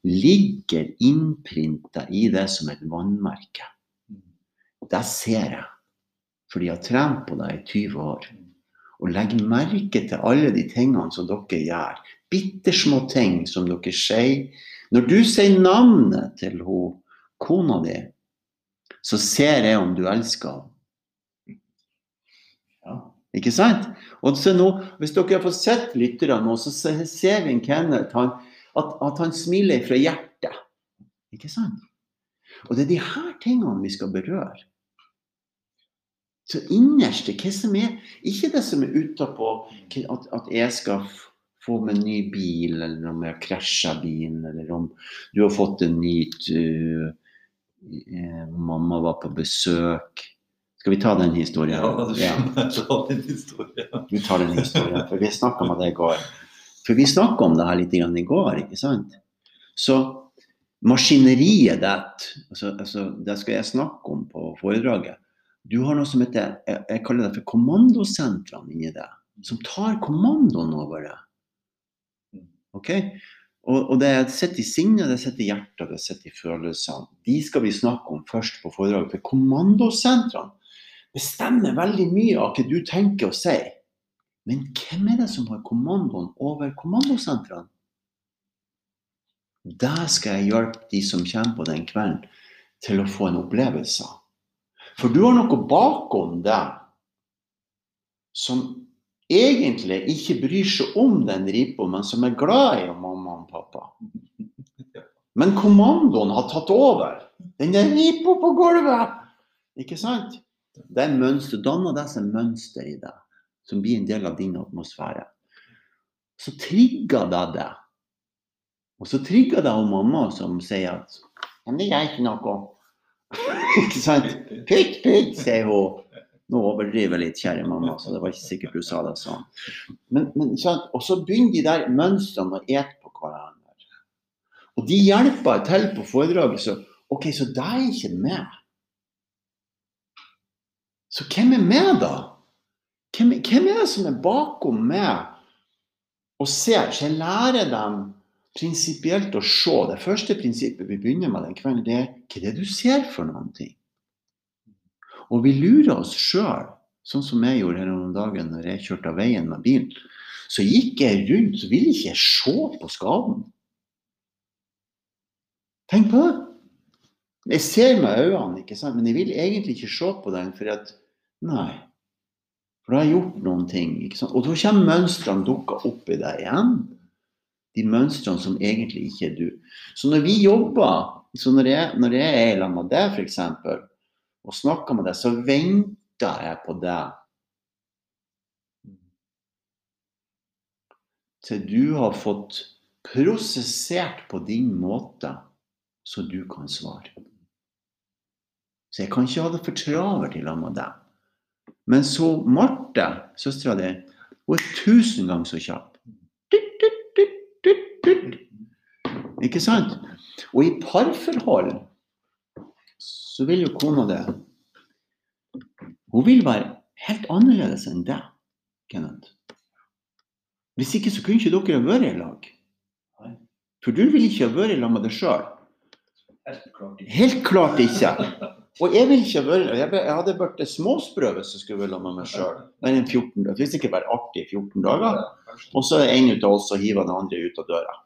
ligger innprinta i det som et vannmerke. Det ser jeg, fordi jeg har trent på det i 20 år. Og legg merke til alle de tingene som dere gjør. Bittersmå ting som dere sier. Når du sier navnet til hun, kona di, så ser jeg om du elsker henne. Ikke sant? Og så nå, Hvis dere har fått sett lytterne nå, så ser vi en Kenneth han, at, at, han smiler fra hjertet. Ikke sant? Og det er de her tingene vi skal berøre. Så innerst hva som er Ikke det som er utapå, at, at jeg skal få meg en ny bil, eller om jeg har krasja bilen, eller om du har fått en ny uh, Mamma var på besøk. Skal vi ta den historien? Ja, du Ja. ta den historien. Du tar den historien, for vi snakka om det i går. For vi snakka om det her litt i går, ikke sant? Så maskineriet ditt, altså, altså, det skal jeg snakke om på foredraget. Du har noe som heter, jeg, jeg kaller det for kommandosentrene inni deg, som tar kommandoen over deg. Ok? Og, og det sitter i sinnet, det sitter i hjertet, det sitter i følelsene. De skal vi snakke om først på foredraget. For kommandosentrene bestemmer veldig mye av hva du tenker og sier. Men hvem er det som har kommandoen over kommandosentrene? Der skal jeg hjelpe de som kommer på den kvelden, til å få en opplevelse. For du har noe bakom deg som egentlig ikke bryr seg om den ripa, men som er glad i mamma og pappa. Men kommandoen har tatt over. Den der ripa på gulvet! Ikke sant? Det er mønster, danner det seg mønster i deg, som blir en del av din atmosfære. Så trigger det det. Og så trigger det hun mamma som sier at Men det gjør ikke noe. ikke sant? Pytt, pytt, sier hun. Nå overdriver jeg litt, kjære mamma, så det var ikke sikkert du sa det sånn. Men, men, sant? Og så begynner de der mønstrene å ete på hverandre. Og de hjelper til på foredraget. Så OK, så det er ikke med. Så hvem er med, da? Hvem, hvem er det som er bakom meg og ser? Så jeg lærer dem prinsipielt å se. Det første prinsippet vi begynner med den kvelden, det er hva det er du ser for noen ting. Og vi lurer oss sjøl, sånn som jeg gjorde her om dagen når jeg kjørte av veien med bilen. Så gikk jeg rundt, så ville ikke jeg se på skaden. Tenk på det. Jeg ser med øynene, ikke sant? men jeg vil egentlig ikke se på den. For at Nei. For da har jeg gjort noen ting. ikke sant? Og da kommer mønstrene dukka opp i deg igjen. De mønstrene som egentlig ikke er du. Så når vi jobber, så når jeg, når jeg er sammen med deg f.eks., og snakker med deg, så venter jeg på deg til du har fått prosessert på din måte, så du kan svare. Så jeg kan ikke ha det for travelt i lag med deg. Men så Marte, søstera di, hun er tusen ganger så kjapp. Ikke sant? Og i parforhold så vil jo kona det Hun vil være helt annerledes enn deg, Kenneth. Hvis ikke så kunne ikke dere ha vært i lag. For du vil ikke ha vært i lag med deg sjøl. Helt klart ikke. Og jeg vil ikke ha vært Jeg hadde vært småsprø hvis jeg skulle vært med meg sjøl. Det vil ikke bare artig i 14 dager. Og så er en av oss og hiver den andre ut av døra.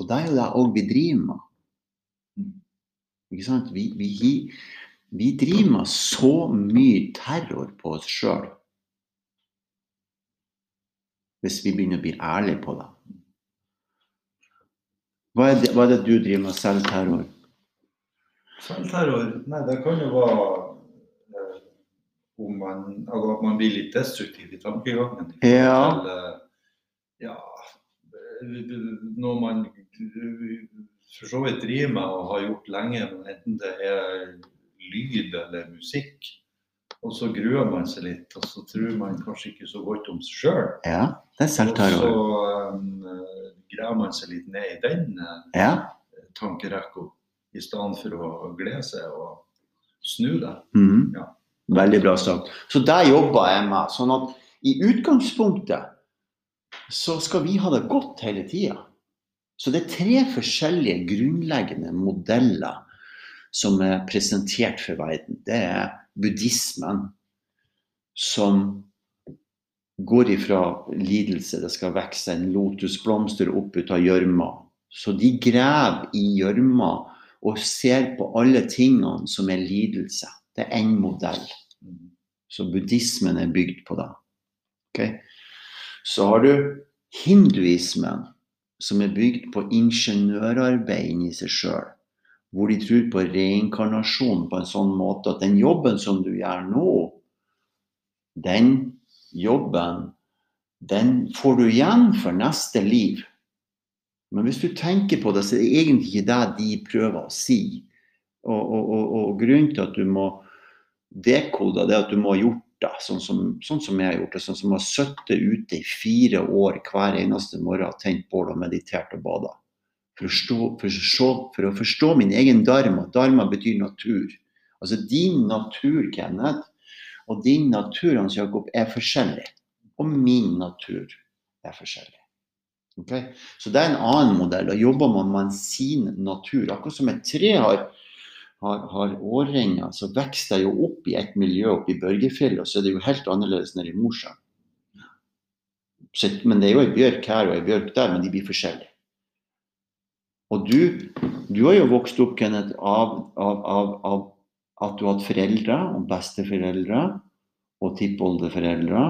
Og det er jo det òg vi driver med. Ikke sant? Vi, vi, vi driver med så mye terror på oss sjøl. Hvis vi begynner å bli ærlige på det. Hva er det, hva er det du driver med? Selvterror? Selvterror? Nei, det kan jo være eh, om man, altså at man blir litt destruktiv i tankegangen. Ja. eh, ja, når man eh, for så vidt driver med og har gjort lenge, enten det er lyd eller musikk. Og så gruer man seg litt, og så tror man kanskje ikke så godt om seg sjøl. Ja, det er Og så selvterror. eh, graver man seg litt ned i den eh, Ja. tankerekka, i stedet for å glede seg og snu det. Mhm. Ja. Veldig bra sagt. Så der jobber jeg med. Sånn at i utgangspunktet så skal vi ha det godt hele tida. Så det er tre forskjellige grunnleggende modeller som er presentert for verden. Det er buddhismen, som går ifra lidelse. Det skal vokse en lotusblomster opp ut av gjørma. Så de graver i gjørma og ser på alle tingene som er lidelse. Det er én modell. Så buddhismen er bygd på det. Okay? Så har du hinduismen, som er bygd på ingeniørarbeid inni seg sjøl. Hvor de tror på reinkarnasjon på en sånn måte at den jobben som du gjør nå, den jobben, den får du igjen for neste liv. Men hvis du tenker på det, så er det egentlig ikke det de prøver å si. Og, og, og, og grunnen til at du må dekode det, at du må ha gjort det, sånn som, sånn som jeg har gjort det. Sånn som har sittet ute i fire år hver eneste morgen, tent bål og meditert og bada. For, for, for å forstå min egen dharma. Dharma betyr natur. Altså din natur, Kenneth, og din natur, Hans Jakob, er forskjellig. Og min natur er forskjellig. Okay? Så det er en annen modell. Da jobber man med sin natur. Akkurat som et tre har, har, har årringer, så vokser det jo opp i et miljø oppe i Børgefjell, og så er det jo helt annerledes nede i Mosjøen. Men det er jo ei bjørk her og ei bjørk der, men de blir forskjellige. Og du, du har jo vokst opp, Kenneth, av, av, av, av at du har hatt foreldre og besteforeldre og tippoldeforeldre,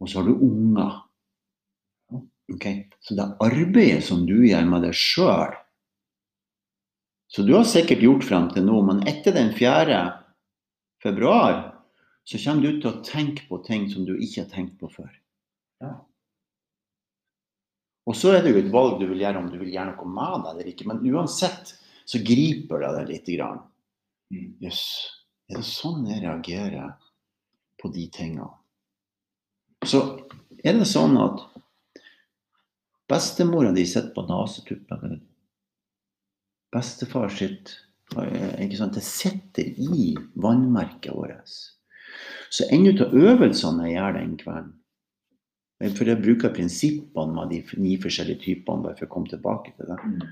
og så har du unger. Okay? Så det arbeidet som du gjør med deg sjøl Så du har sikkert gjort frem til nå, men etter den 4. februar så kommer du til å tenke på ting som du ikke har tenkt på før. Ja. Og så er det jo et valg du vil gjøre om du vil gjøre noe med det eller ikke. Men uansett så griper det deg lite grann. Mm. yes. er det sånn jeg reagerer på de tingene? Så er det sånn at bestemora di sitter på nesetuppen. Bestefar sitt eh, sant? Det sitter i vannmerket vårt. Så en av øvelsene jeg gjør den kvelden For jeg bruker prinsippene med de ni forskjellige typene, bare for å komme tilbake til det. Mm.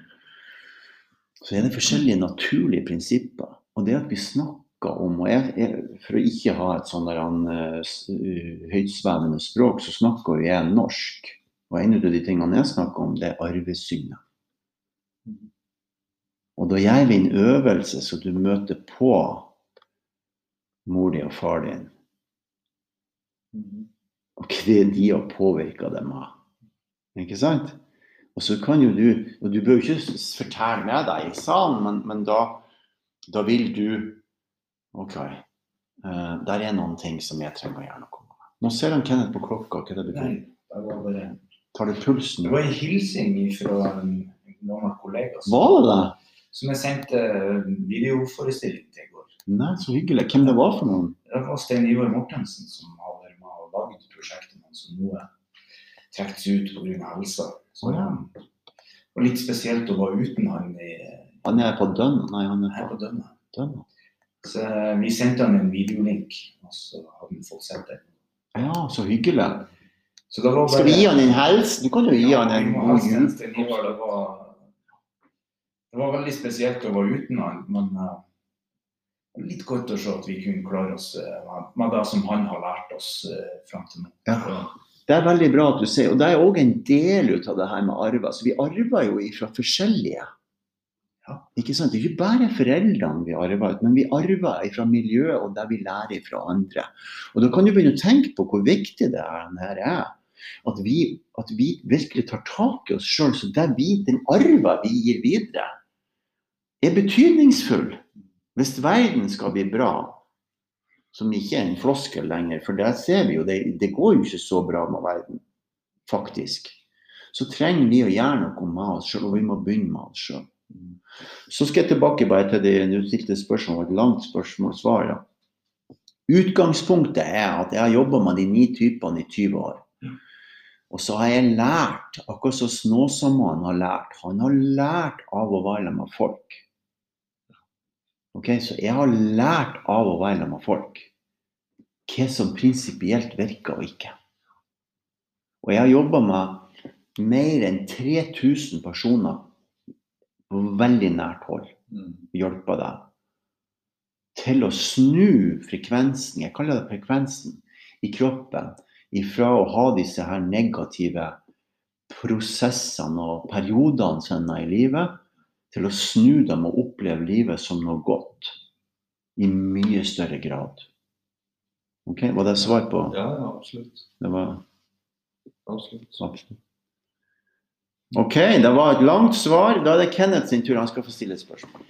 Så er det forskjellige naturlige prinsipper. Og det at vi snakker om og jeg, jeg, For å ikke ha et sånn eh, uh, høytsvevende språk, så snakker vi jeg norsk. Og en av de tingene jeg snakker om, det er arvesynder. Og da gjør vi en øvelse så du møter på mor di og far din, Mm. og hva de har påvirka dem av. Ikke sant? Og så kan jo du Og du bør jo ikke fortelle med deg i salen, men, men da, da vil du OK. Uh, der er noen ting som jeg trenger å gjøre noe med. Nå ser han Kenneth på klokka. Hva det betyr? Det Tar du pulsen? Det var en hilsing fra noen av kollegaene. Var det det? Som jeg sendte videoforestilling til i går. Nei, så hyggelig. Hvem det var for noen? Det var Stein Ivar Mortensen som har vært med og laget prosjektet, men som nå er trukket ut pga. helsa. Så oh, ja. det var litt spesielt å være uten han i, Han er på Dønn? Nei, han er på på Dønna. Dønn. Så eh, vi sendte han en videolink, og så hadde han fått sett den. Ja, så hyggelig. Så var Skal vi gi han en helse? Du kan jo gi Ja, han en god jul. Det var, det var veldig spesielt å være uten han, men uh, litt godt å se at vi kunne klare oss uh, med- det som han har lært oss uh, fram til nå. Ja. Det er veldig bra at du sier, og det er òg en del ut av det her med arver. Så vi arver jo fra forskjellige. Ja. Ikke sant? Det er ikke bare foreldrene vi arver ut, men vi arver fra miljøet og det vi lærer fra andre. Og da kan du begynne å tenke på hvor viktig det her er. At vi, at vi virkelig tar tak i oss sjøl, så det vi, den arven vi gir videre, er betydningsfull. Hvis verden skal bli bra, som ikke er en floskel lenger, for det ser vi jo, det, det går jo ikke så bra med verden, faktisk, så trenger vi å gjøre noe med oss sjøl, og vi må begynne med oss sjøl. Så skal jeg tilbake bare til det du stilte spørsmål, et langt spørsmål-svar. Ja. Utgangspunktet er at jeg har jobba med de ni typene i 20 år. Og så har jeg lært, akkurat som Snåsamannen har lært. Han har lært av å være med folk. Ok, Så jeg har lært av å være med folk hva som prinsipielt virker og ikke. Og jeg har jobba med mer enn 3000 personer på veldig nært hold. Mm. Hjelpa deg til å snu frekvensen, jeg kaller det frekvensen, i kroppen ifra å ha disse her negative prosessene og periodene sine i livet, til å snu dem og oppleve livet som noe godt. I mye større grad. Ok, Var det svar på Ja, ja, absolutt. Det var absolutt. absolutt. OK, det var et langt svar. Da er det Kenneth sin tur. Han skal få stille et spørsmål.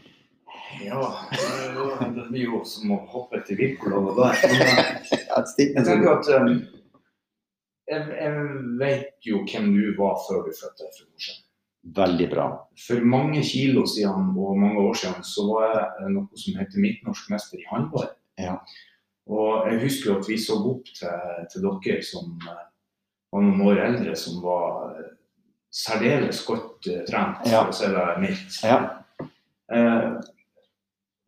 Ja, det er blir jo som å hoppe etter Wirkola der. Jeg tenker at um, jeg, jeg vet jo hvem du var før du fra Mosjøen. Veldig bra. For mange kilo siden og mange år siden så var jeg eh, noe som heter midtnorsk mester i håndball. Ja. Og jeg husker at vi så opp til, til dere som eh, var noen år eldre, som var eh, særdeles godt eh, trent, Ja. for å si det mildt. Ja. Eh,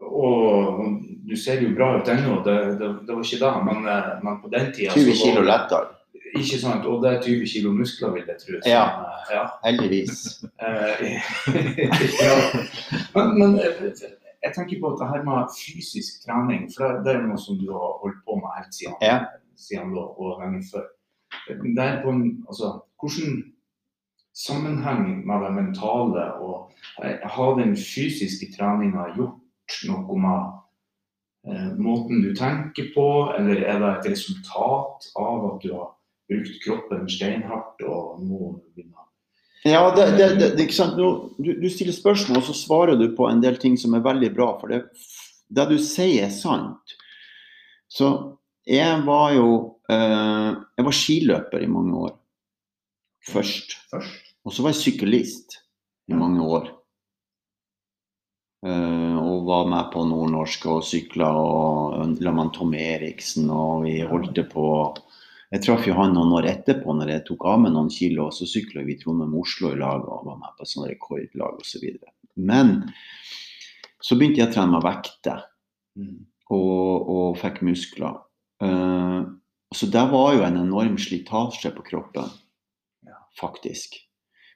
og du ser jo bra ut ennå, det, det, det var ikke det, men, men på den tida 20 kilo lettere. Ikke sant, og det er 20 kilo muskler, vil jeg tro. Ja. ja. Heldigvis. Eh, ja. Men, men eh, jeg tenker på at det her med fysisk trening, for det, er noe som du har holdt på med helt siden, Ja. siden da, og lenge før. Det er på en, altså, hvordan sammenheng med det mentale og eh, har den fysiske treninga gjort noe med eh, måten du tenker på, eller er det et resultat av at du har brukt kroppen steinhardt og nå begynner Ja, det, det, det, det, ikke sant? Nå, du, du stiller spørsmål, og så svarer du på en del ting som er veldig bra. For det, det du sier, er sant. Så jeg var jo eh, Jeg var skiløper i mange år. Først. først? Og så var jeg syklist i mange år. Eh, og var med på Nordnorsk og sykla og la med Tom Eriksen, og vi holdt på Jeg traff jo han noen år etterpå når jeg tok av meg noen kilo, og så sykla vi Trondheim-Oslo i lag og var med på sånne rekordlag osv. Men så begynte jeg å trene meg vekter og, og fikk muskler. Uh, så det var jo en enorm slitasje på kroppen, faktisk.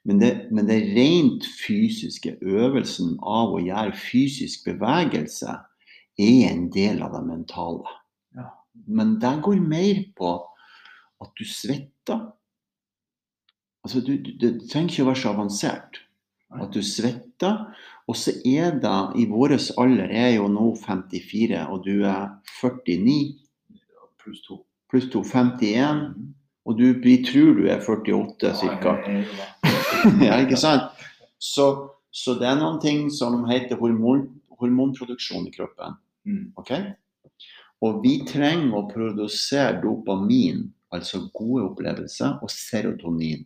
Men det, men det rent fysiske, øvelsen av å gjøre fysisk bevegelse, er en del av det mentale. Ja. Men det går mer på at du svetter. Altså, du, du, det trenger ikke å være så avansert. At du svetter. Og så er det i vår alder Jeg er jo nå 54, og du er 49 Pluss to. pluss 2 51. Og du, vi tror du er 48 ca. Ja, ikke sant? Så, så det er noen ting som heter hormon, hormonproduksjon i kroppen. Okay? ok? Og vi trenger å produsere dopamin, altså gode opplevelser, og serotonin.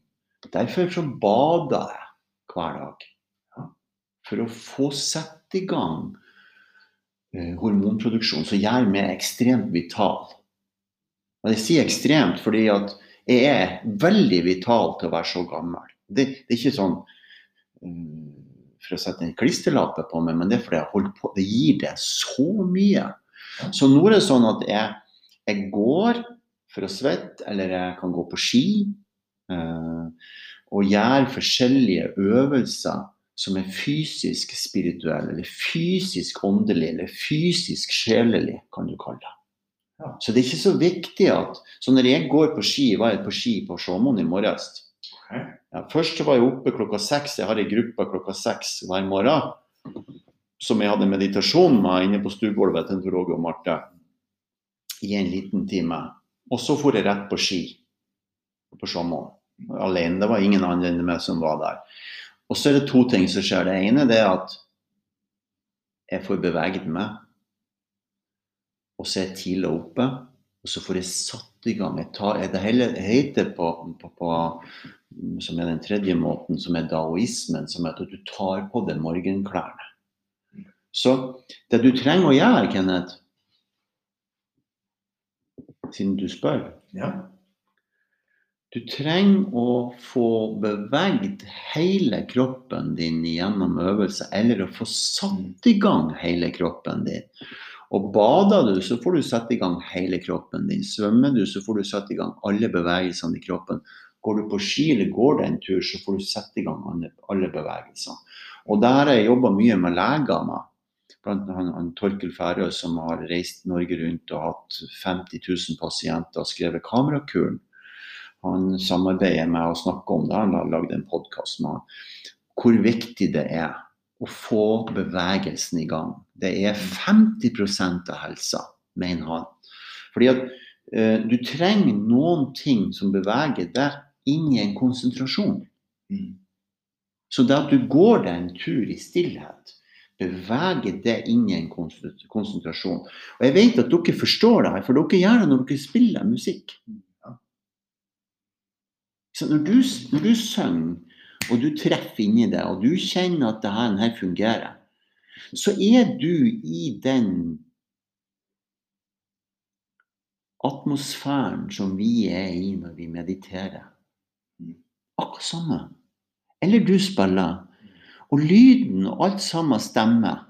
Derfor så bader jeg hver dag. For å få satt i gang eh, hormonproduksjon som gjør meg ekstremt vital. Og jeg sier ekstremt fordi at jeg er veldig vital til å være så gammel. Det, det er ikke sånn mm, for å sette en klisterlappe på meg, men det er fordi jeg holder på. Det gir det så mye. Så nå er det sånn at jeg, jeg går for å svette, eller jeg kan gå på ski. Eh, og gjøre forskjellige øvelser som er fysisk spirituelle, eller fysisk åndelig, eller fysisk sjelelig, kan du kalle det. Så det er ikke så viktig at Så når jeg går på ski, var jeg på ski på Sjåmoen i morges. Ja, først så var jeg oppe klokka seks. Jeg har ei gruppe klokka seks hver morgen. Som jeg hadde meditasjon med inne på stuegulvet til Roger og Marte. I en liten time. Og så for jeg rett på ski på sommeren. Alene. Det var ingen andre enn meg som var der. Og så er det to ting som skjer. Det ene det er at jeg får beveget meg. Og så er jeg tidlig oppe. Og så får jeg satt i gang. Jeg tar, det heter på, på, på som er den tredje måten, som er daoismen, som er at du tar på deg morgenklærne. Så det du trenger å gjøre, Kenneth, siden du spør Ja. Du trenger å få beveget hele kroppen din gjennom øvelser, eller å få satt i gang hele kroppen din. Og bader du, så får du satt i gang hele kroppen din. Svømmer du, så får du satt i gang alle bevegelsene i kroppen. Går du på ski eller går det en tur, så får du satt i gang alle, bevegelsene. Og der har jeg jobba mye med leger. Blant han, han Torkel Færøy som har reist Norge rundt og hatt 50 000 pasienter og skrevet Kamerakuren. Han samarbeider med å snakke om det. Han har lagd en podkast med han. hvor viktig det er å få bevegelsen i gang. Det er 50% av helsa, mener han. Fordi at eh, du trenger noen ting som beveger deg inn i en konsentrasjon. Mm. Så det at du går deg en tur i stillhet, beveger det inn i en konsentrasjon. Og jeg vet at dere forstår det her, for dere gjør det når dere spiller musikk. Så når du, når du synger, og du treffer inni det, og du kjenner at det her, her fungerer, så er du i den atmosfæren som vi er i når vi mediterer. Akkurat samme. Eller du spiller. Og lyden og alt sammen stemmer.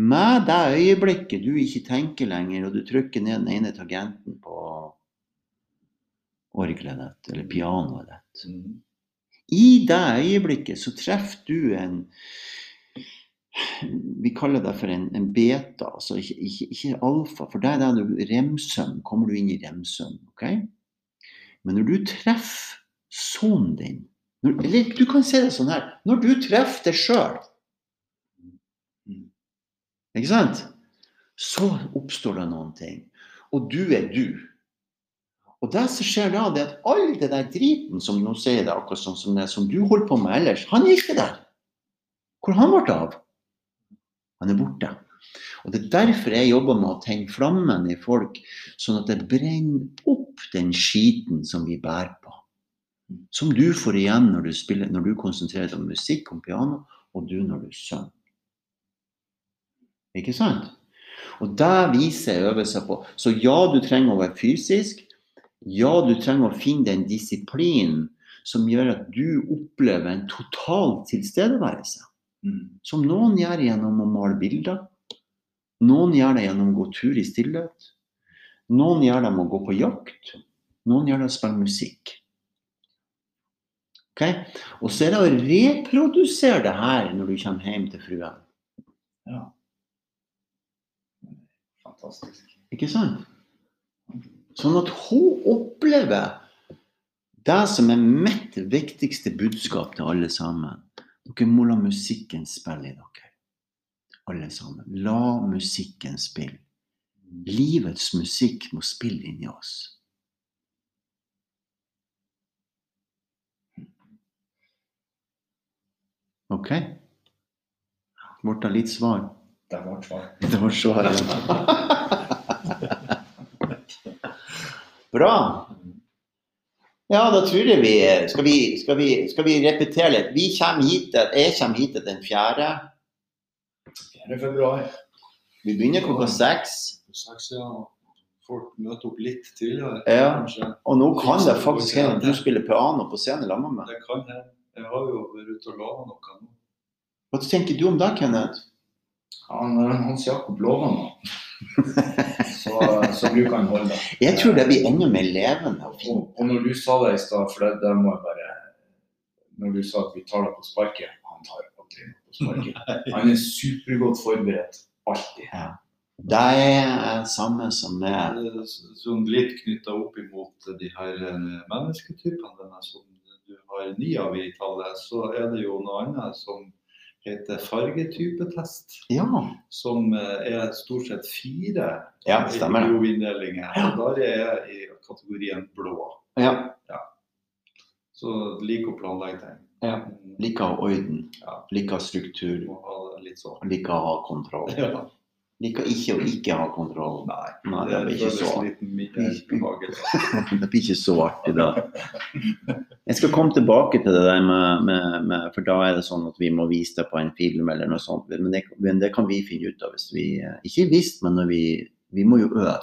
Med det øyeblikket du ikke tenker lenger, og du trykker ned den ene tangenten på orgelet ditt, eller pianoet ditt. I det øyeblikket så treffer du en Vi kaller det for en, en beta, altså ikke, ikke, ikke alfa. For det er du remsøvn. Kommer du inn i remsøvn. ok? Men når du treffer sonen din når, Eller du kan se det sånn her. Når du treffer deg sjøl Ikke sant? Så oppstår det noen ting. Og du er du. Og det som skjer da, det er at all det der driten som nå sier det akkurat sånn som det som du holder på med ellers, han er ikke der. Hvor han ble av? Han er borte. Og Det er derfor jeg jobber med å tenne flammen i folk, sånn at det brenner opp den skiten som vi bærer på. Som du får igjen når du, spiller, når du konsentrerer deg om musikk, om piano, og du når du synger. Ikke sant? Og det viser jeg øvelser på. Så ja, du trenger å være fysisk. Ja, du trenger å finne den disiplinen som gjør at du opplever en total tilstedeværelse. Mm. Som noen gjør gjennom å male bilder. Noen gjør det gjennom å gå tur i stillhet. Noen gjør det med å gå på jakt. Noen gjør det med å spille musikk. Ok? Og så er det å reprodusere det her når du kommer hjem til fruen. Ja. Fantastisk. Ikke sant? Sånn at hun opplever det som er mitt viktigste budskap til alle sammen. Dere må la musikken spille i dere. Alle sammen. La musikken spille. Livets musikk må spille inni oss. OK? Ble litt svar? Det var svar. Det var svaret. Bra. Ja, da tror jeg vi Skal vi, skal vi, skal vi repetere litt? Vi kommer hit, jeg kommer hit den fjerde. 4. februar. Vi begynner klokka seks. Seks, ja. Folk møter opp litt tidligere, Ja. kanskje. Og nå kan det faktisk hende at du spiller piano på scenen sammen med meg. Det kan hende. Jeg har jo vært ute og lova noe nå. Hva tenker du om det, Kenneth? Han, Hans Jakob lover noe. Så, så bruker han holde det. Jeg tror det blir enda mer levende og. Og, når du sa det i stad, for det, det må jeg bare Når du sa at vi tar det på sparket Han tar aldri noe på sparket. Han er supergodt forberedt. Alltid. Ja. Det er samme som med Eh, Sånn litt knytta opp imot de her eh, mennesketypene denne som du har ni av i tallet, så er det jo noe annet som heter fargetypetest. Ja. Som eh, er stort sett fire Ja, stemmer inndelinger. Og der er jeg i kategorien blå. ja. Så liker å planlegge ting. Ja. Liker orden. Ja. Liker struktur. Sånn. Liker å ha kontroll. Ja. Liker ikke å ikke ha kontroll. Nei, Nei, det blir ikke så. Det blir ikke så artig da. Jeg skal komme tilbake til det der med, med, med For da er det sånn at vi må vise det på en film eller noe sånt. Men det, men det kan vi finne ut av hvis vi eh, Ikke visst, men vi Vi må jo øve.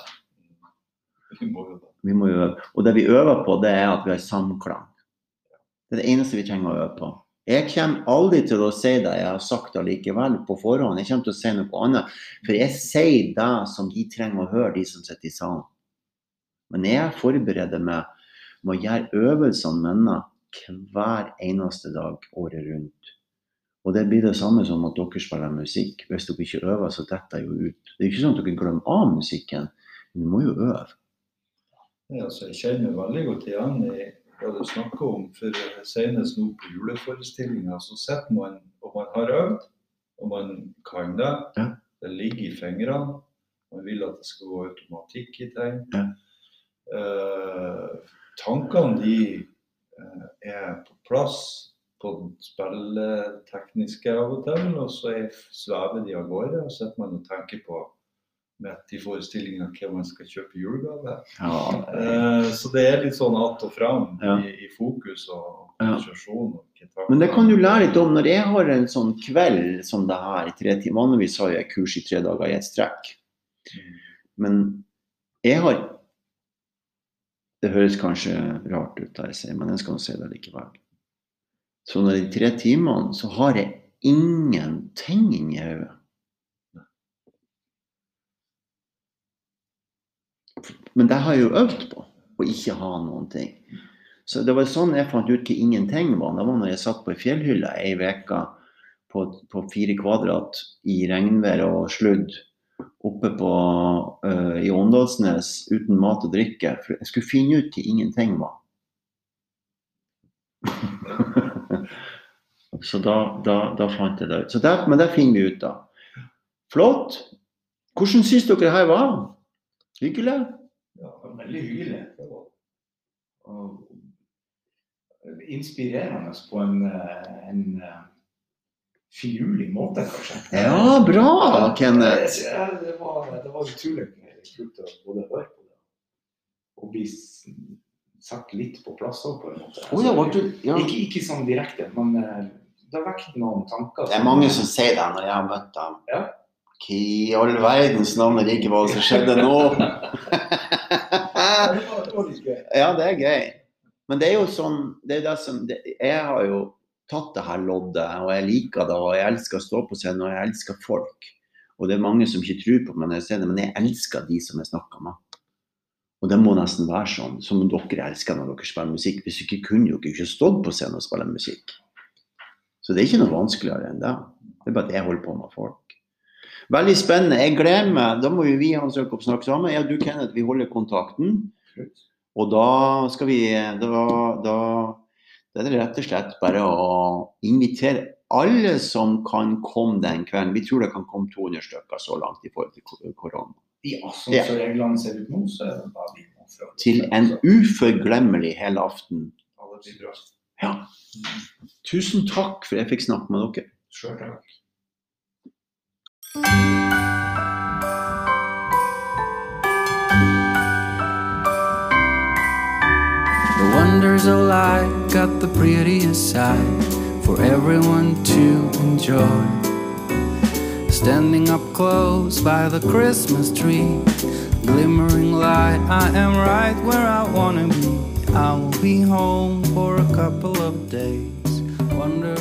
Vi må jo. Vi må øve. Og det vi øver på, det er at vi har samklang. Det er det eneste vi trenger å øve på. Jeg kommer aldri til å si det jeg har sagt allikevel på forhånd. Jeg kommer til å si noe annet. For jeg sier det som de trenger å høre, de som sitter i salen. Men jeg forbereder meg med å gjøre øvelsene mine hver eneste dag året rundt. Og det blir det samme som at dere spiller musikk. Hvis dere ikke øver, så detter det jo ut. Det er ikke sånn at dere glemmer av musikken, men du må jo øve. Ja, altså, jeg kjenner veldig godt igjen i hva du snakker om. For senest nå på juleforestillinga så sitter man og man har øvd, og man kan det. Ja. Det ligger i fingrene. Man vil at det skal gå automatikk i ting. Ja. Eh, tankene de eh, er på plass på spilletekniske av og til, og så er, svever de av gårde. Og så sitter man og tenker på midt i forestillinga hva man skal kjøpe i julegave. Ja, Eh, Så det er litt sånn att og fram Ja. i, i fokus og konsentrasjon. Ja. Men det kan du lære litt om når jeg har en sånn kveld som det her i tre timer. Vanligvis har jeg kurs i tre dager i et strekk. Men jeg har Det høres kanskje rart ut, det jeg sier, men jeg skal nå si det likevel. Så når de tre timene, så har jeg ingenting inni hodet. Men det har jeg jo øvd på, å ikke ha noen ting. Så det var sånn jeg fant ut hva ingenting var. Det var når jeg satt på ei fjellhylle ei uke på, på fire kvadrat i regnvær og sludd oppe på, uh, i Åndalsnes uten mat og drikke. For jeg skulle finne ut hva ingenting var. Så da, da, da fant jeg det ut. Der, men det finner vi ut av. Flott. Hvordan syns dere her var? Hyggelig? Ja, var veldig hyggelig. Det og inspirerende på en, eh, en eh, finurlig måte, kanskje. Ja, bra, Kenneth. Ja, det, var, det var utrolig kult å både høre på det og bli satt litt på plass òg, på en måte. Oh, ja, du- ja. ikke, ikke sånn direkte, men eh, det har vekket noen tanker. Det er mange som sier det når jeg har møtt dem. Ja. Hva i all verdens navn er ikke hva som skjedde nå? Ja, det er gøy. Men det er jo sånn det er det som, det, Jeg har jo tatt det her loddet, og jeg liker det, og jeg elsker å stå på scenen, og jeg elsker folk. Og det er mange som ikke tror på meg når jeg sier det, men jeg elsker de som jeg snakker med. Og det må nesten være sånn, som dere elsker når dere spiller musikk. Hvis ikke kunne dere ikke stått på scenen og spille musikk. Så det er ikke noe vanskeligere enn det. Det er bare at jeg holder på med folk. Veldig spennende. Jeg gleder meg. Da må jo vi Hans Jakob snakke sammen. Ja, du Kenneth, vi holder kontakten. Og da skal vi Da, da, det er det rett og slett bare å invitere alle som kan komme den kvelden. Vi tror det kan komme 200 stykker så langt i forhold til korona. Ja, som reglene ser ut nå, så er det bare vi må fra. Til en uforglemmelig helaften. Ja. Tusen takk for jeg fikk snakke med dere. Sjøl takk. The wonders of life got the prettiest side for everyone to enjoy. Standing up close by the Christmas tree, glimmering light, I am right where I wanna be. I will be home for a couple of days. Wonder